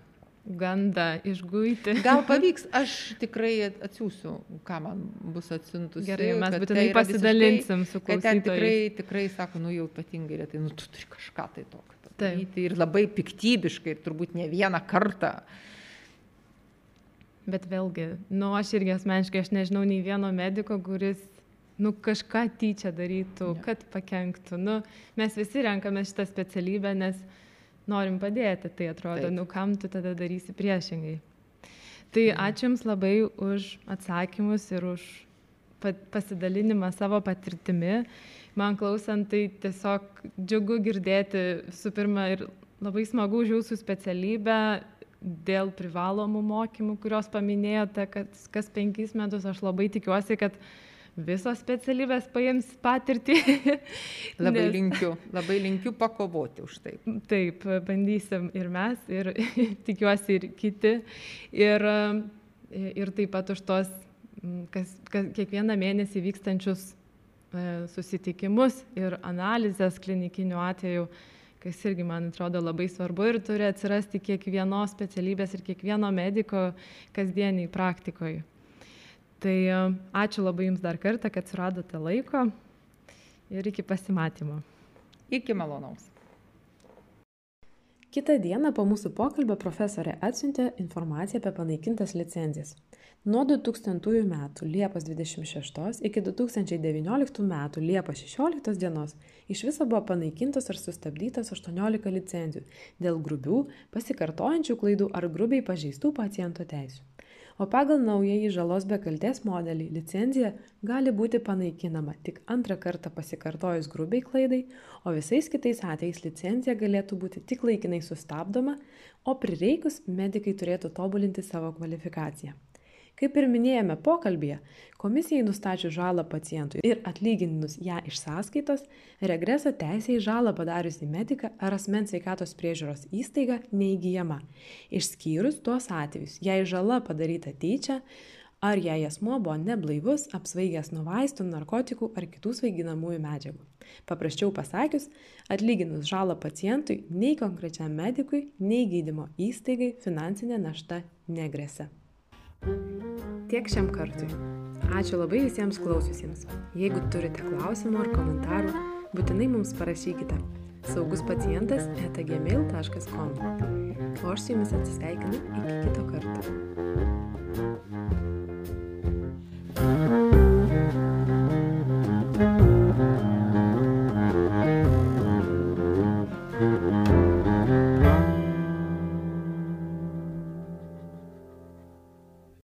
gandą išguiti. *laughs* Gal pavyks, aš tikrai atsiųsiu, ką man bus atsiuntus. Gerai, mes būtinai tai pasidalinsim visiškai, su klausytojais. Ten tikrai, tikrai sako, nu jau ypatingai retai, nu tu turi kažką tai tokio padaryti. Ir labai piktybiškai, ir turbūt ne vieną kartą. Bet vėlgi, nu, aš irgi asmeniškai, aš nežinau nei vieno mediko, kuris, nu, kažką tyčia darytų, kad pakenktų. Nu, mes visi renkame šitą specialybę, nes norim padėti, tai atrodo, nu, kam tu tada darysi priešingai. Tai mhm. ačiū Jums labai už atsakymus ir už pasidalinimą savo patirtimi. Man klausant, tai tiesiog džiugu girdėti visų pirma ir labai smagu už Jūsų specialybę dėl privalomų mokymų, kuriuos paminėjote, kad kas penkis metus aš labai tikiuosi, kad visos specialybės paims patirtį. *laughs* labai Nes... linkiu, labai linkiu pakovoti už tai. Taip, bandysim ir mes, ir *laughs* tikiuosi ir kiti. Ir, ir taip pat už tos, kas, kas, kiekvieną mėnesį vykstančius e, susitikimus ir analizės klinikinių atvejų kas irgi man atrodo labai svarbu ir turi atsirasti kiekvienos specialybės ir kiekvieno mediko kasdieniai praktikoje. Tai e, ačiū labai Jums dar kartą, kad suradote laiko ir iki pasimatymo. Iki malonaus. Kitą dieną po mūsų pokalbio profesorė atsiuntė informaciją apie panaikintas licenzijas. Nuo 2000 metų Liepos 26 iki 2019 metų Liepos 16 dienos iš viso buvo panaikintos ar sustabdytos 18 licenzijų dėl grubių, pasikartojančių klaidų ar grubiai pažeistų paciento teisų. O pagal naująjį žalos be kaltės modelį licenzija gali būti panaikinama tik antrą kartą pasikartojus grubiai klaidai, o visais kitais atvejais licencija galėtų būti tik laikinai sustabdoma, o prireikus medikai turėtų tobulinti savo kvalifikaciją. Kaip ir minėjome pokalbėje, komisijai nustačius žalą pacientui ir atlyginus ją iš sąskaitos, regreso teisė į žalą padariusi mediką ar asmens sveikatos priežiūros įstaiga neįgyjama, išskyrus tuos atvejus, jei žala padaryta tyčia, ar jei asmuo buvo neblaivus, apsvaigęs nuo vaistų, narkotikų ar kitų svaiginamųjų medžiagų. Paprasčiau pasakius, atlyginus žalą pacientui, nei konkrečiam medikui, nei gydymo įstaigai finansinė našta negresia. Tiek šiam kartui. Ačiū labai visiems klausiusiems. Jeigu turite klausimų ar komentarų, būtinai mums parašykite sauguspacientas etagmail.com. O aš su jumis atsisveikinu iki kito karto. thank you